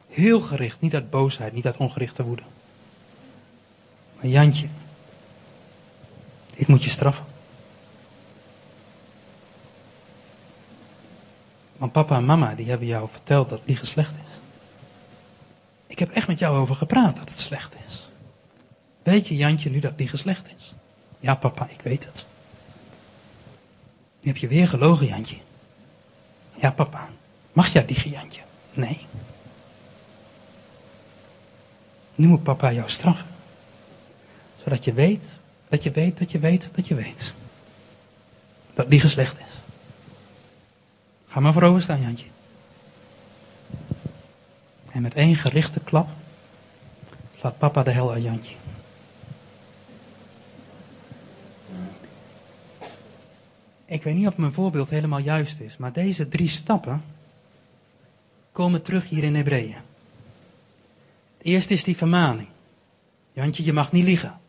Heel gericht, niet uit boosheid, niet uit ongerichte woede. Maar Jantje, ik moet je straffen. Want papa en mama die hebben jou verteld dat liegen slecht is. Ik heb echt met jou over gepraat dat het slecht is. Weet je, Jantje, nu dat liegen slecht is? Ja, papa, ik weet het. Nu heb je weer gelogen, Jantje. Ja, papa. Mag jij liegen, Jantje? Nee. Nu moet papa jou straffen. Zodat je weet, dat je weet, dat je weet, dat je weet. Dat liegen slecht is. Ga maar voorover staan, Jantje. En met één gerichte klap slaat papa de hel uit Jantje. Ik weet niet of mijn voorbeeld helemaal juist is, maar deze drie stappen komen terug hier in Hebreeën. Het eerste is die vermaning. Jantje, je mag niet liegen.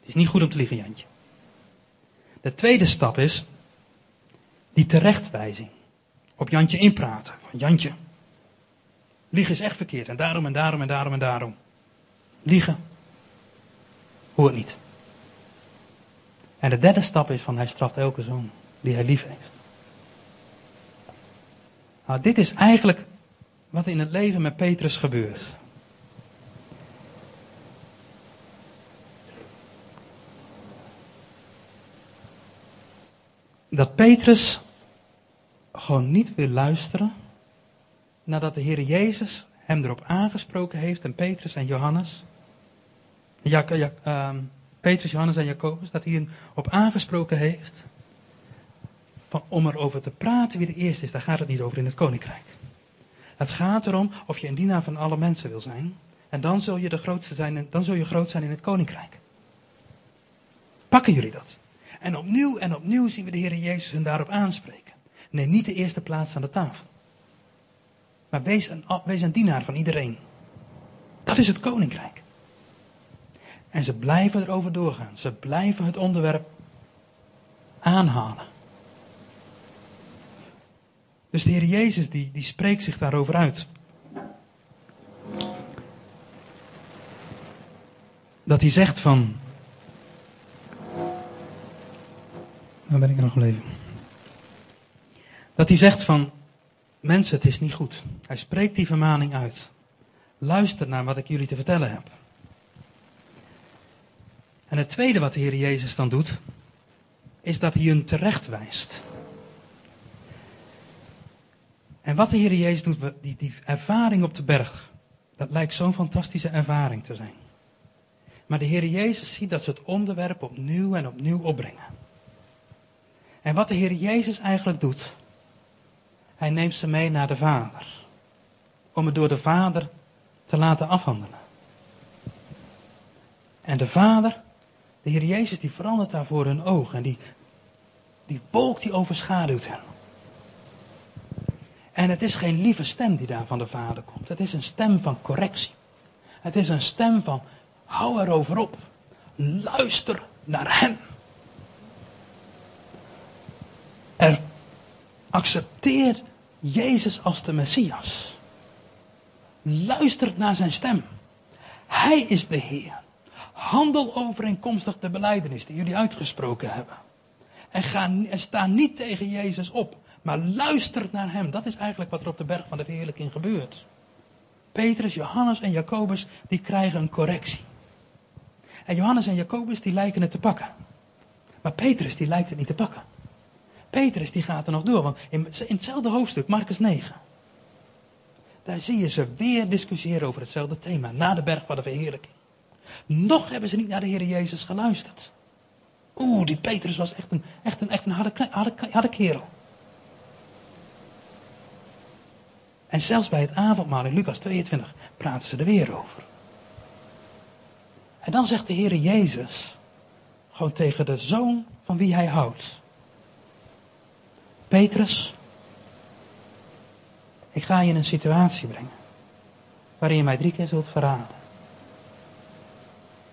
Het is niet goed om te liegen, Jantje. De tweede stap is die terechtwijzing op Jantje inpraten. Van Jantje, liegen is echt verkeerd. En daarom en daarom en daarom en daarom. Liegen hoort niet. En de derde stap is van hij straft elke zoon die hij lief heeft. Nou, dit is eigenlijk wat in het leven met Petrus gebeurt. Dat Petrus gewoon niet wil luisteren nadat de Heer Jezus hem erop aangesproken heeft en Petrus en Johannes. Ja, ja, uh, Petrus, Johannes en Jacobus, dat hij hem op aangesproken heeft van, om erover te praten wie de eerste is. Daar gaat het niet over in het koninkrijk. Het gaat erom of je een dienaar van alle mensen wil zijn. En dan zul je de grootste zijn, en dan zul je groot zijn in het koninkrijk. Pakken jullie dat? En opnieuw en opnieuw zien we de Heer Jezus hun daarop aanspreken. Neem niet de eerste plaats aan de tafel. Maar wees een, wees een dienaar van iedereen. Dat is het koninkrijk. En ze blijven erover doorgaan. Ze blijven het onderwerp aanhalen. Dus de Heer Jezus die, die spreekt zich daarover uit. Dat hij zegt van. Waar ben ik nog gebleven? Dat hij zegt van, mensen, het is niet goed. Hij spreekt die vermaning uit. Luister naar wat ik jullie te vertellen heb. En het tweede wat de Heer Jezus dan doet, is dat hij hun terecht wijst. En wat de Heer Jezus doet, die, die ervaring op de berg, dat lijkt zo'n fantastische ervaring te zijn. Maar de Heer Jezus ziet dat ze het onderwerp opnieuw en opnieuw opbrengen. En wat de Heer Jezus eigenlijk doet, hij neemt ze mee naar de Vader. Om het door de Vader te laten afhandelen. En de Vader, de Heer Jezus, die verandert daar voor hun ogen. En die, die wolk die overschaduwt hen. En het is geen lieve stem die daar van de Vader komt. Het is een stem van correctie. Het is een stem van hou erover op. Luister naar Hem. Er accepteer Jezus als de Messias. Luister naar zijn stem. Hij is de Heer. Handel overeenkomstig de beleidenis die jullie uitgesproken hebben. En, sta niet tegen Jezus op, maar luister naar Hem. Dat is eigenlijk wat er op de berg van de verheerlijking gebeurt. Petrus, Johannes en Jacobus, die krijgen een correctie. En Johannes en Jacobus, die lijken het te pakken. Maar Petrus, die lijkt het niet te pakken. Petrus, die gaat er nog door, want in, in hetzelfde hoofdstuk, Marcus 9. Daar zie je ze weer discussiëren over hetzelfde thema, na de berg van de verheerlijking. Nog hebben ze niet naar de Heer Jezus geluisterd. Oeh, die Petrus was echt een, echt een, echt een harde, harde, harde kerel. En zelfs bij het avondmaal in Lucas 22 praten ze er weer over. En dan zegt de Heer Jezus gewoon tegen de zoon van wie hij houdt. Petrus, ik ga je in een situatie brengen waarin je mij drie keer zult verraden.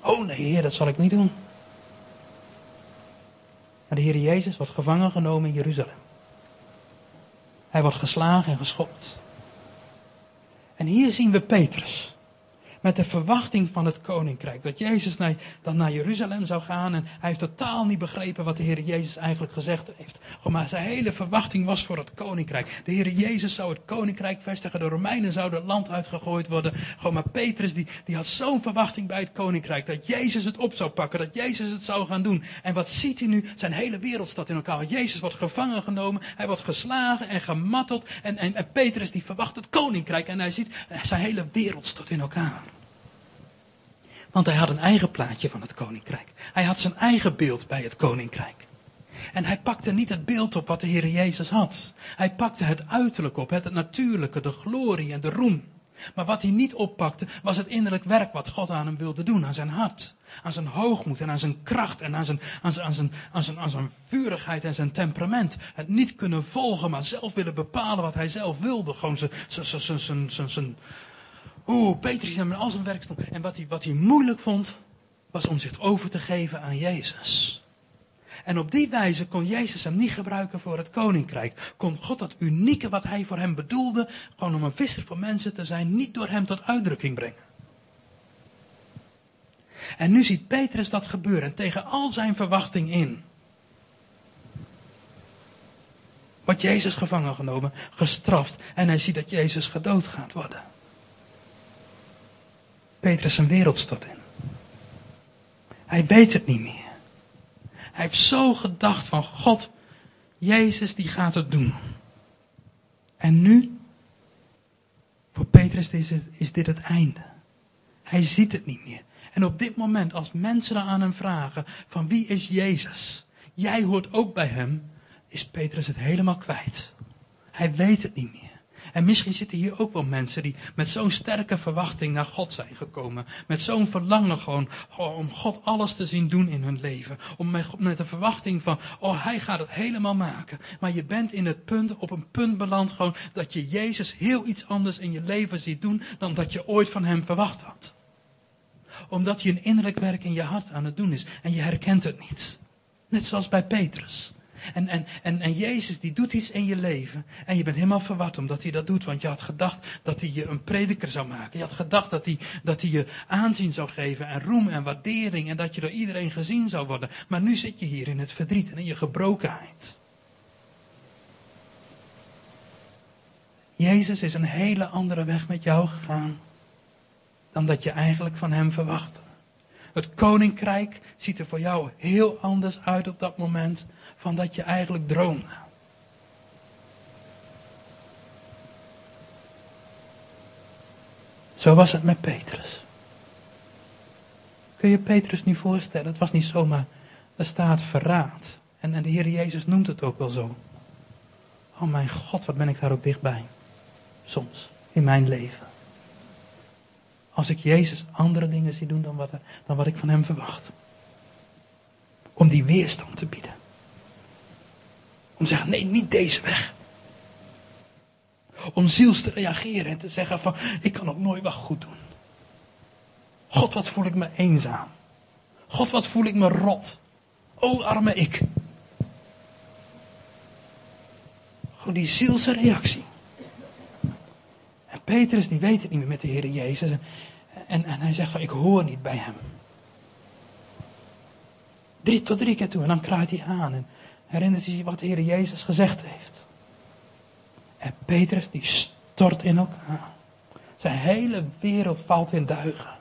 Oh nee, Heer, dat zal ik niet doen. Maar de Heer Jezus wordt gevangen genomen in Jeruzalem. Hij wordt geslagen en geschopt. En hier zien we Petrus met de verwachting van het koninkrijk. Dat Jezus dan naar Jeruzalem zou gaan en hij heeft totaal niet begrepen wat de Heer Jezus eigenlijk gezegd heeft. maar zijn hele verwachting was voor het koninkrijk. De Heer Jezus zou het koninkrijk vestigen, de Romeinen zouden het land uitgegooid worden. Gewoon maar Petrus die, die had zo'n verwachting bij het koninkrijk, dat Jezus het op zou pakken, dat Jezus het zou gaan doen. En wat ziet hij nu? Zijn hele wereld staat in elkaar. Jezus wordt gevangen genomen, hij wordt geslagen en gematteld en, en, en Petrus die verwacht het koninkrijk en hij ziet zijn hele wereld staat in elkaar. Want hij had een eigen plaatje van het koninkrijk. Hij had zijn eigen beeld bij het koninkrijk. En hij pakte niet het beeld op wat de Heer Jezus had. Hij pakte het uiterlijk op, het natuurlijke, de glorie en de roem. Maar wat hij niet oppakte, was het innerlijk werk wat God aan hem wilde doen, aan zijn hart. Aan zijn hoogmoed en aan zijn kracht en aan zijn, aan zijn, aan zijn, aan zijn, aan zijn vurigheid en zijn temperament. Het niet kunnen volgen, maar zelf willen bepalen wat hij zelf wilde. Gewoon zijn, zijn, zijn, zijn, zijn, zijn, Oeh, Petrus nam al zijn werk. En wat hij, wat hij moeilijk vond, was om zich over te geven aan Jezus. En op die wijze kon Jezus hem niet gebruiken voor het koninkrijk. Kon God dat unieke wat hij voor hem bedoelde, gewoon om een visser voor mensen te zijn, niet door hem tot uitdrukking brengen. En nu ziet Petrus dat gebeuren en tegen al zijn verwachting in. Wordt Jezus gevangen genomen, gestraft en hij ziet dat Jezus gedood gaat worden. Petrus een wereldstad in. Hij weet het niet meer. Hij heeft zo gedacht van God, Jezus die gaat het doen. En nu, voor Petrus is, het, is dit het einde. Hij ziet het niet meer. En op dit moment, als mensen aan hem vragen van wie is Jezus? Jij hoort ook bij hem, is Petrus het helemaal kwijt. Hij weet het niet meer. En misschien zitten hier ook wel mensen die met zo'n sterke verwachting naar God zijn gekomen. Met zo'n verlangen gewoon, om God alles te zien doen in hun leven. Om met, de verwachting van, oh hij gaat het helemaal maken. Maar je bent in het punt, op een punt beland gewoon, dat je Jezus heel iets anders in je leven ziet doen dan dat je ooit van hem verwacht had. Omdat hij een innerlijk werk in je hart aan het doen is en je herkent het niet. Net zoals bij Petrus. En, en, en, en Jezus die doet iets in je leven. En je bent helemaal verward omdat hij dat doet. Want je had gedacht dat hij je een prediker zou maken. Je had gedacht dat hij, dat hij je aanzien zou geven. En roem en waardering. En dat je door iedereen gezien zou worden. Maar nu zit je hier in het verdriet en in je gebrokenheid. Jezus is een hele andere weg met jou gegaan. Dan dat je eigenlijk van hem verwachtte. Het koninkrijk ziet er voor jou heel anders uit op dat moment van dat je eigenlijk droomde. Zo was het met Petrus. Kun je Petrus niet voorstellen? Het was niet zomaar, er staat verraad. En, en de Heer Jezus noemt het ook wel zo. Oh mijn God, wat ben ik daar ook dichtbij. Soms, in mijn leven. Als ik Jezus andere dingen zie doen dan wat, dan wat ik van hem verwacht. Om die weerstand te bieden. Om te zeggen, nee, niet deze weg. om ziels te reageren en te zeggen van, ik kan ook nooit wat goed doen. God, wat voel ik me eenzaam. God, wat voel ik me rot. O, arme ik. Gewoon die zielse reactie. En Petrus, die weet het niet meer met de Heer Jezus. En, en, hij zegt van, ik hoor niet bij hem. Drie tot drie keer toe. En dan kraait hij aan. Herinnert hij zich wat de Heer Jezus gezegd heeft. En Petrus die stort in elkaar. Zijn hele wereld valt in duigen.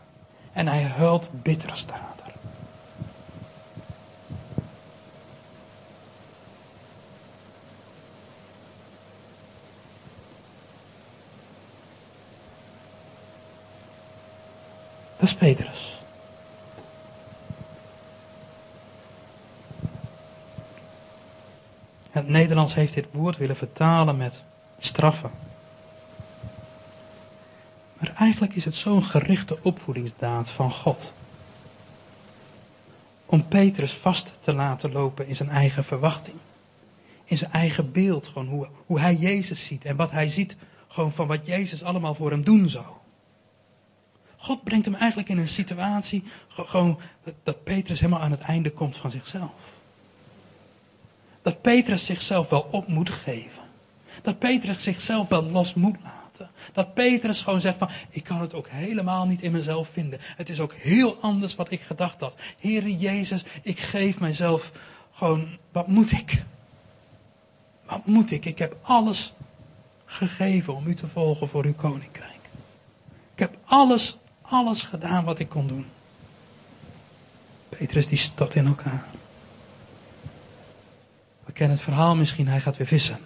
En hij huilt bitter staat. Dat is Petrus. Nederlands heeft dit woord willen vertalen met straffen. Maar eigenlijk is het zo'n gerichte opvoedingsdaad van God. Om Petrus vast te laten lopen in zijn eigen verwachting. In zijn eigen beeld, gewoon hoe, hoe hij Jezus ziet en wat hij ziet gewoon van wat Jezus allemaal voor hem doen zou. God brengt hem eigenlijk in een situatie, gewoon dat Petrus helemaal aan het einde komt van zichzelf. Dat Petrus zichzelf wel op moet geven. Dat Petrus zichzelf wel los moet laten. Dat Petrus gewoon zegt van, ik kan het ook helemaal niet in mezelf vinden. Het is ook heel anders wat ik gedacht had. Heere Jezus, ik geef mijzelf gewoon, wat moet ik? Wat moet ik? Ik heb alles gegeven om u te volgen voor uw koninkrijk. Ik heb alles, alles gedaan wat ik kon doen. Petrus die stort in elkaar. We kennen het verhaal misschien, hij gaat weer vissen.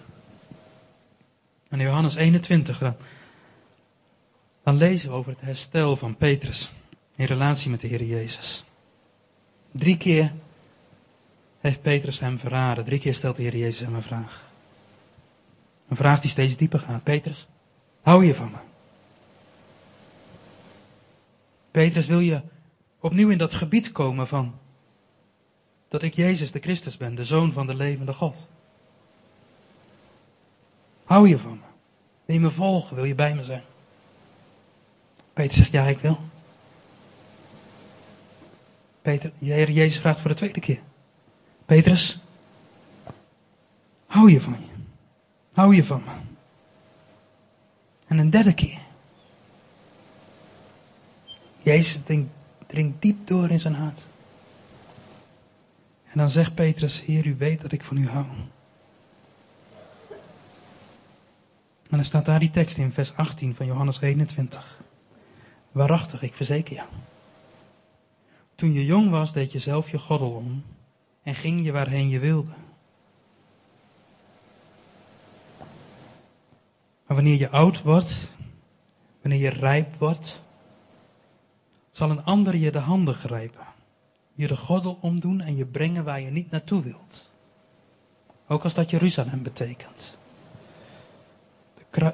En in Johannes 21, dan, dan lezen we over het herstel van Petrus in relatie met de Heer Jezus. Drie keer heeft Petrus hem verraden. Drie keer stelt de Heer Jezus hem een vraag. Een vraag die steeds dieper gaat. Petrus, hou je van me? Petrus, wil je opnieuw in dat gebied komen van dat ik Jezus de Christus ben, de Zoon van de levende God? Hou je van me? Wil je me volgen? Wil je bij me zijn? Peter zegt, ja, ik wil. Peter, Jezus vraagt voor de tweede keer. Petrus, hou je van je? Hou je van me? En een derde keer. Jezus dringt diep door in zijn hart. En dan zegt Petrus, Heer, u weet dat ik van u hou. En dan staat daar die tekst in vers 18 van Johannes 21. Waarachtig, ik verzeker je. Toen je jong was, deed je zelf je goddel om en ging je waarheen je wilde. Maar wanneer je oud wordt, wanneer je rijp wordt, zal een ander je de handen grijpen, je de goddel omdoen en je brengen waar je niet naartoe wilt. Ook als dat Jeruzalem betekent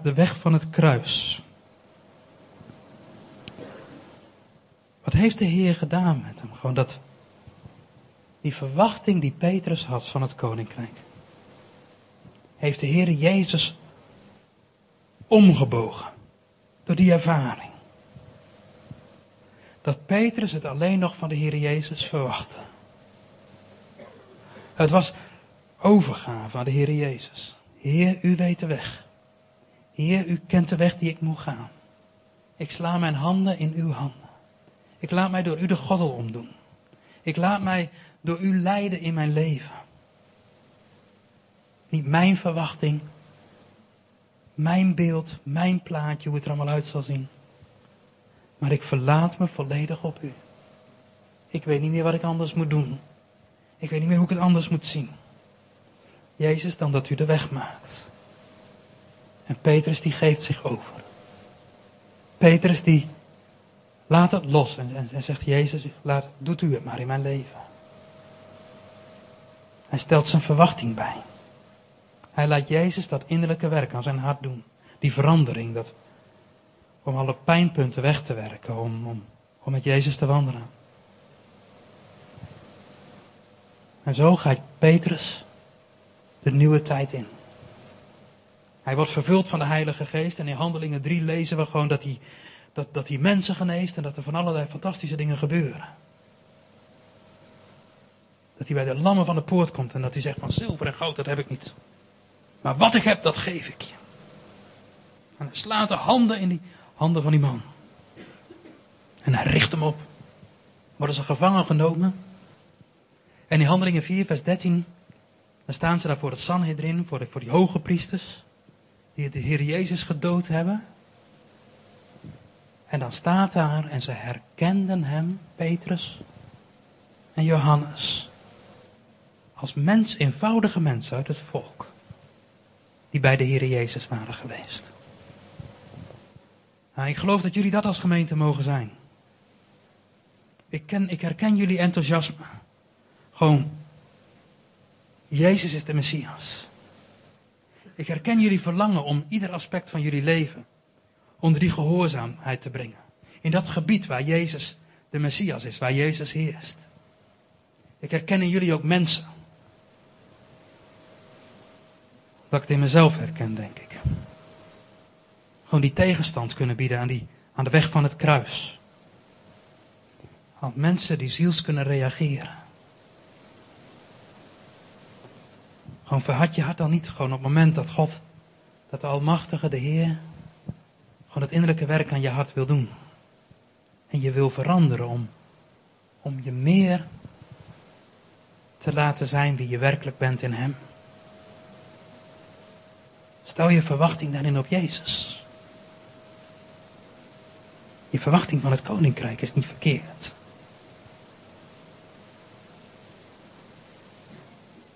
de weg van het kruis. Wat heeft de Heer gedaan met hem? Gewoon dat, die verwachting die Petrus had van het koninkrijk. Heeft de Heer Jezus omgebogen door die ervaring. Dat Petrus het alleen nog van de Heer Jezus verwachtte. Het was overgave aan de Heer Jezus. Heer, u weet de weg. Heer, u kent de weg die ik moet gaan. Ik sla mijn handen in uw handen. Ik laat mij door u de goddel omdoen. Ik laat mij door u leiden in mijn leven. Niet mijn verwachting, mijn beeld, mijn plaatje, hoe het er allemaal uit zal zien. Maar ik verlaat me volledig op u. Ik weet niet meer wat ik anders moet doen. Ik weet niet meer hoe ik het anders moet zien. Jezus, dan dat u de weg maakt. En Petrus die geeft zich over. Petrus die laat het los en, en, zegt, Jezus, laat, doet u het maar in mijn leven. Hij stelt zijn verwachting bij. Hij laat Jezus dat innerlijke werk aan zijn hart doen. Die verandering, dat, om alle pijnpunten weg te werken, om, om, om met Jezus te wandelen. En zo gaat Petrus de nieuwe tijd in. Hij wordt vervuld van de Heilige Geest. En in Handelingen 3 lezen we gewoon dat hij, dat, dat hij mensen geneest en dat er van allerlei fantastische dingen gebeuren. Dat hij bij de lammen van de poort komt en dat hij zegt van zilver en goud, dat heb ik niet. Maar wat ik heb, dat geef ik je. En hij slaat de handen in die handen van die man. En hij richt hem op. Worden ze gevangen genomen. En in Handelingen 4, vers 13, dan staan ze daar voor het Sanhedrin, voor, de, voor die hoge priesters, die de Heer Jezus gedood hebben. En dan staat daar, en ze herkenden hem, Petrus en Johannes, als mens, eenvoudige mensen uit het volk, die bij de Heer Jezus waren geweest. Nou, ik geloof dat jullie dat als gemeente mogen zijn. Ik, ken, ik herken jullie enthousiasme. Gewoon, Jezus is de Messias. Ik herken jullie verlangen om ieder aspect van jullie leven onder die gehoorzaamheid te brengen. In dat gebied waar Jezus de Messias is, waar Jezus heerst. Ik herken in jullie ook mensen. Dat ik het in mezelf herken, denk ik. Gewoon die tegenstand kunnen bieden aan, die, aan de weg van het kruis. Aan mensen die ziels kunnen reageren. Gewoon verhard je hart dan niet. Gewoon op het moment dat God, dat de Almachtige, de Heer, gewoon het innerlijke werk aan je hart wil doen. En je wil veranderen om, om je meer te laten zijn wie je werkelijk bent in Hem. Stel je verwachting daarin op Jezus. Je verwachting van het koninkrijk is niet verkeerd.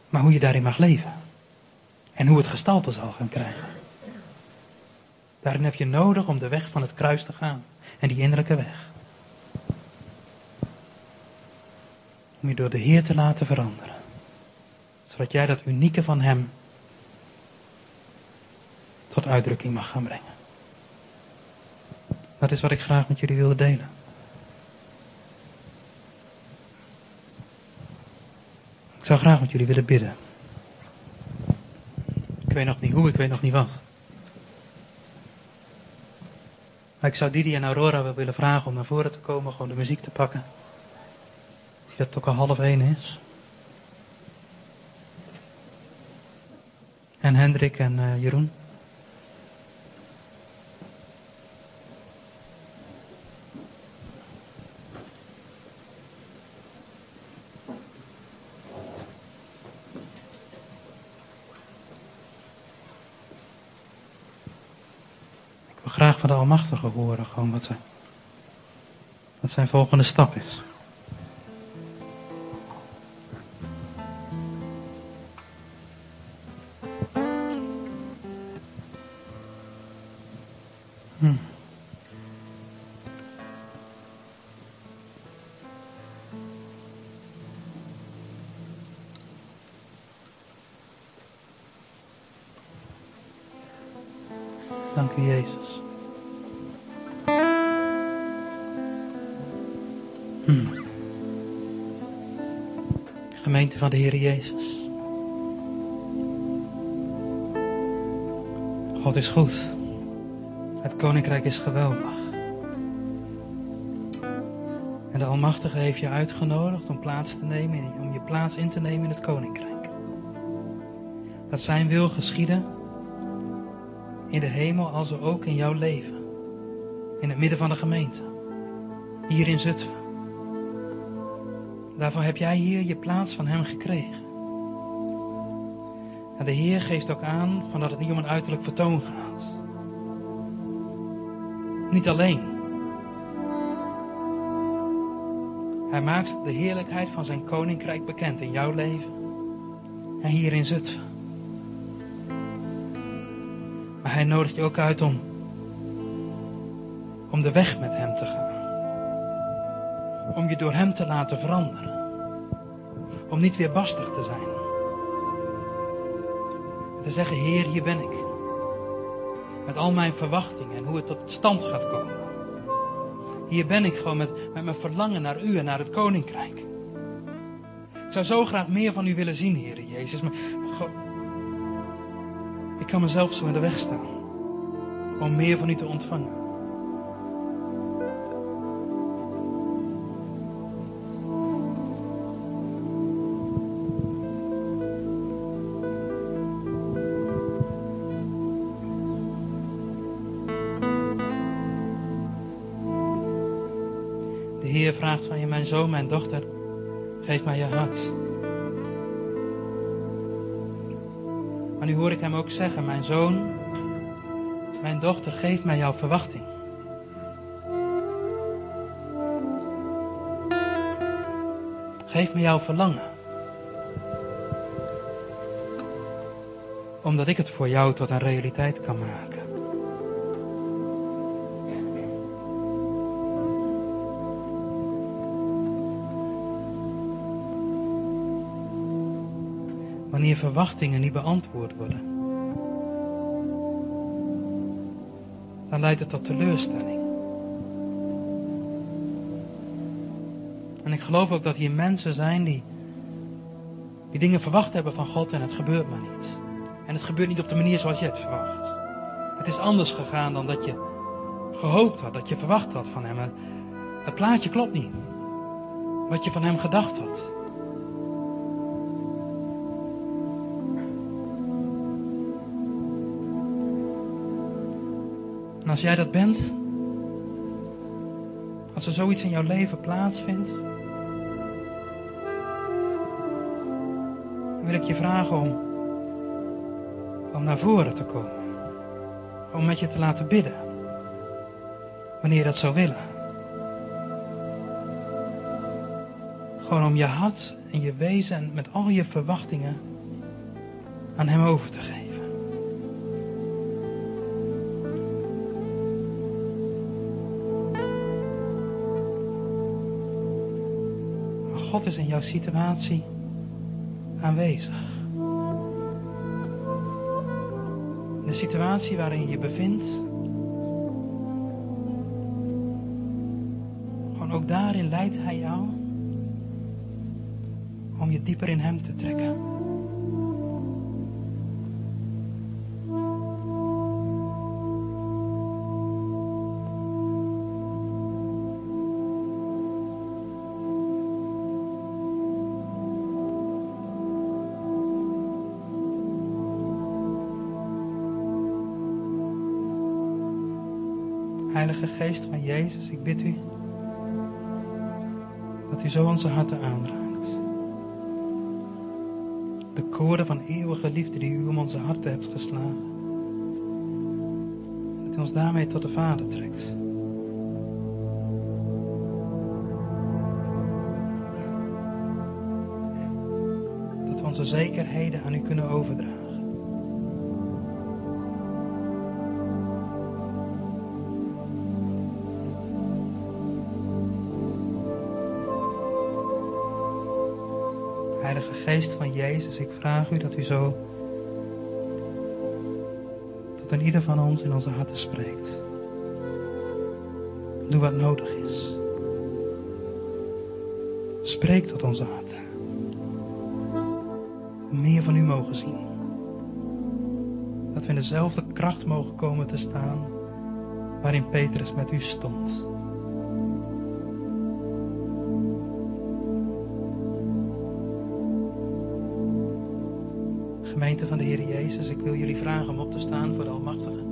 Maar hoe je daarin mag leven. En hoe het gestalte zal gaan krijgen. Daarin heb je nodig om de weg van het kruis te gaan. En die innerlijke weg. Om je door de Heer te laten veranderen. Zodat jij dat unieke van Hem tot uitdrukking mag gaan brengen. Dat is wat ik graag met jullie wilde delen. Ik zou graag met jullie willen bidden. Ik weet nog niet hoe, ik weet nog niet wat. Maar ik zou Didi en Aurora wel willen vragen om naar voren te komen, gewoon de muziek te pakken. Ik zie dat het ook al half één is. En Hendrik en uh, Jeroen. Van de Almachtige horen, gewoon wat, zijn, wat zijn volgende stap is. Hmm. Gemeente van de Heer Jezus. God is goed. Het koninkrijk is geweldig. En de Almachtige heeft je uitgenodigd om plaats te nemen, om je plaats in te nemen in het koninkrijk. Dat zijn wil geschieden in de hemel als ook in jouw leven. In het midden van de gemeente. Hier in Zutphen. Daarvoor heb jij hier je plaats van Hem gekregen. En de Heer geeft ook aan van dat het niet om een uiterlijk vertoon gaat. Niet alleen. Hij maakt de heerlijkheid van zijn koninkrijk bekend in jouw leven en hier in Zutphen. Maar hij nodigt je ook uit om, om de weg met hem te gaan. Om je door hem te laten veranderen. Om niet weer bastig te zijn. Te zeggen, Heer, hier ben ik. Met al mijn verwachtingen en hoe het tot stand gaat komen. Hier ben ik gewoon met, met mijn verlangen naar u en naar het koninkrijk. Ik zou zo graag meer van u willen zien, Heer Jezus. Maar, Ik kan mezelf zo in de weg staan om meer van u te ontvangen. Heer vraagt van je, mijn zoon, mijn dochter, geef mij je hart. Maar nu hoor ik hem ook zeggen, mijn zoon, mijn dochter, geef mij jouw verwachting. Geef me jouw verlangen. Omdat ik het voor jou tot een realiteit kan maken. Verwachtingen niet beantwoord worden, dan leidt het tot teleurstelling. En ik geloof ook dat hier mensen zijn die, die dingen verwacht hebben van God en het gebeurt maar niet. En het gebeurt niet op de manier zoals je het verwacht. Het is anders gegaan dan dat je gehoopt had, dat je verwacht had van hem. Het plaatje klopt niet. Wat je van hem gedacht had. Als jij dat bent, als er zoiets in jouw leven plaatsvindt, dan wil ik je vragen om, om naar voren te komen. Om met je te laten bidden. Wanneer je dat zou willen. Gewoon om je hart en je wezen en met al je verwachtingen aan Hem over te geven. God is in jouw situatie aanwezig. De situatie waarin je bevindt. Gewoon ook daarin leidt Hij jou om je dieper in Hem te trekken. Van Jezus, ik bid u dat u zo onze harten aanraakt. De koorden van eeuwige liefde die u om onze harten hebt geslagen. Dat u ons daarmee tot de Vader trekt. Dat we onze zekerheden aan u kunnen overdragen. Geest van Jezus, ik vraag u dat u zo tot een ieder van ons in onze harten spreekt. Doe wat nodig is. Spreek tot onze harten. Meer van u mogen zien. Dat we in dezelfde kracht mogen komen te staan waarin Petrus met u stond. Gemeente van de Heer Jezus, ik wil jullie vragen om op te staan voor de Almachtige.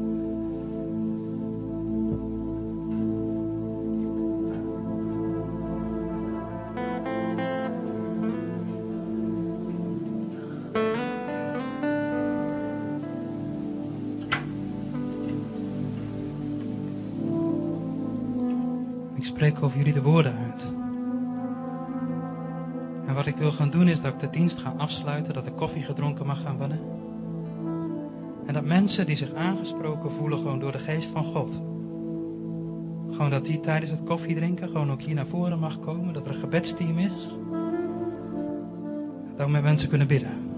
Ik spreek over jullie de woorden uit. En wat ik wil gaan doen is dat ik de dienst ga afsluiten, dat er koffie gedronken mag gaan worden. En dat mensen die zich aangesproken voelen gewoon door de geest van God. Gewoon dat die tijdens het koffiedrinken gewoon ook hier naar voren mag komen, dat er een gebedsteam is. Dat we met mensen kunnen bidden.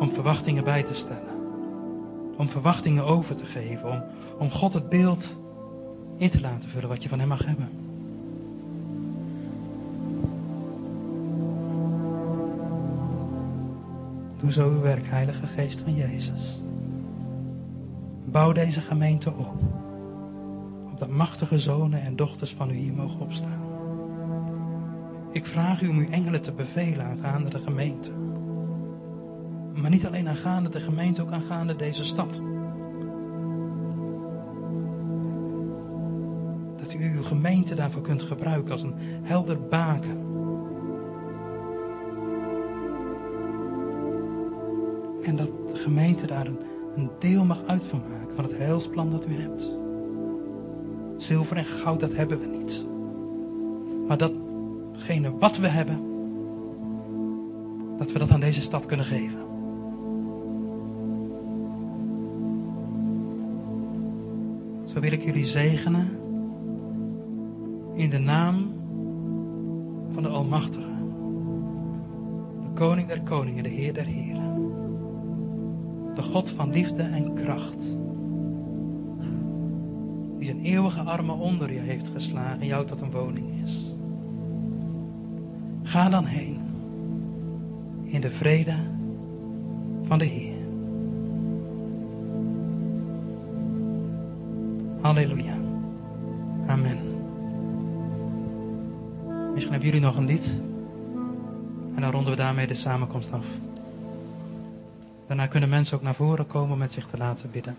Om verwachtingen bij te stellen. Om verwachtingen over te geven. Om, om God het beeld in te laten vullen wat je van hem mag hebben. Doe zo uw werk, Heilige Geest van Jezus. Bouw deze gemeente op. Opdat machtige zonen en dochters van u hier mogen opstaan. Ik vraag u om uw engelen te bevelen aangaande de gemeente. Maar niet alleen aangaande de gemeente, ook aangaande deze stad. Dat u uw gemeente daarvoor kunt gebruiken als een helder baken. En dat de gemeente daar een, deel mag uit van maken van het heilsplan dat u hebt. Zilver en goud, dat hebben we niet. Maar datgene wat we hebben, dat we dat aan deze stad kunnen geven. Zo wil ik jullie zegenen in de naam van de Almachtige, de Koning der Koningen, de Heer der Heren, God van liefde en kracht, die zijn eeuwige armen onder je heeft geslagen en jou tot een woning is. Ga dan heen in de vrede van de Heer. Halleluja. Amen. Misschien hebben jullie nog een lied. En dan ronden we daarmee de samenkomst af. Daarna kunnen mensen ook naar voren komen om met zich te laten bidden.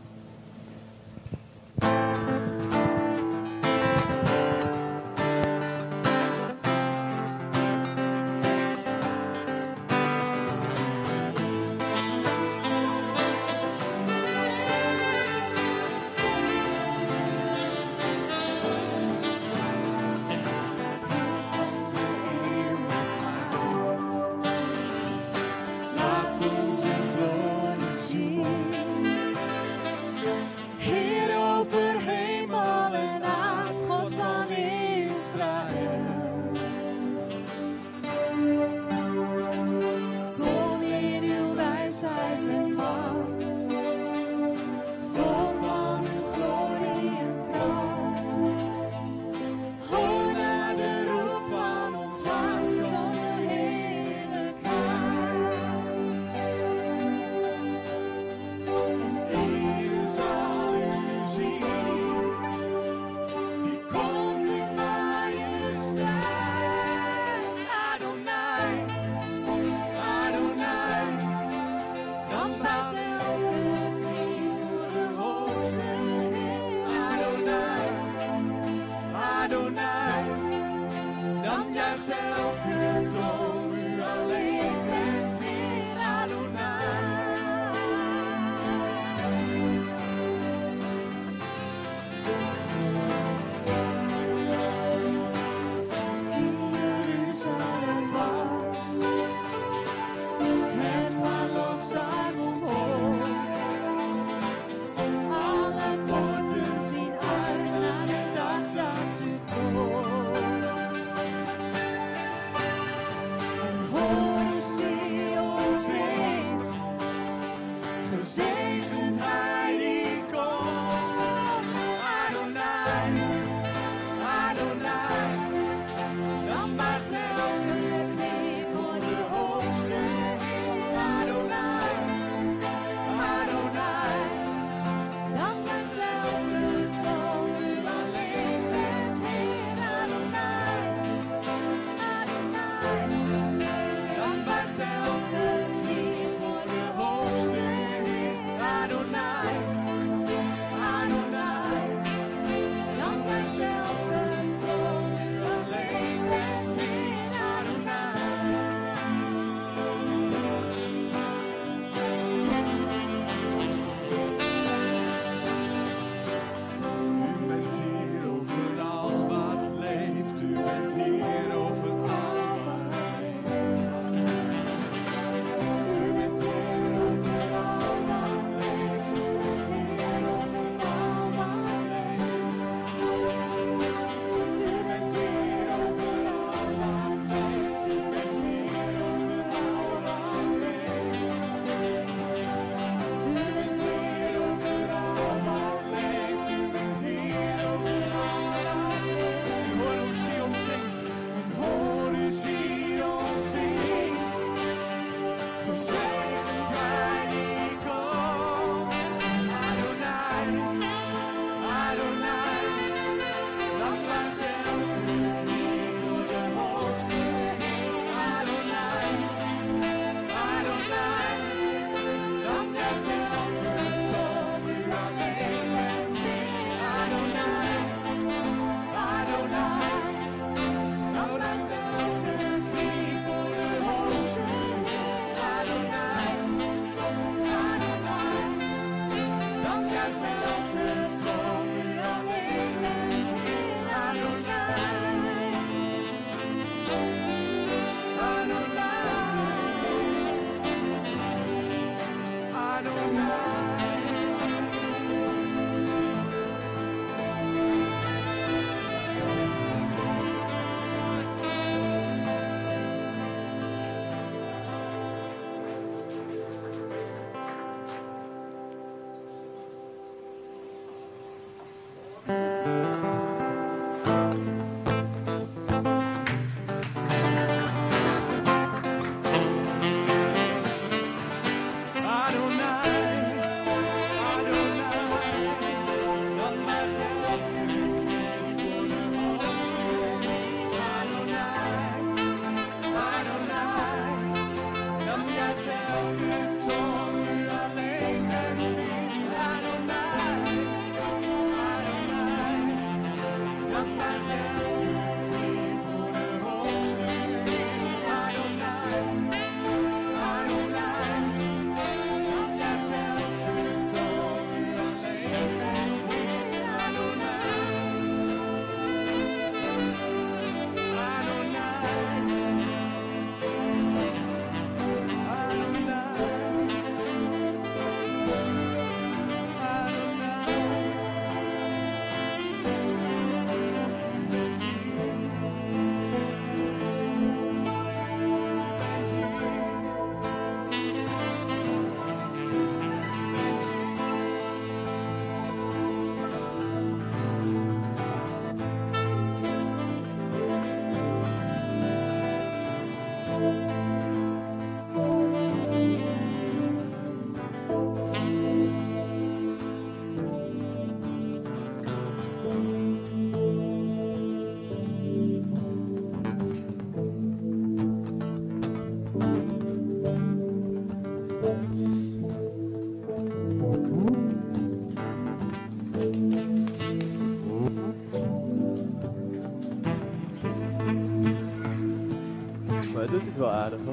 claro.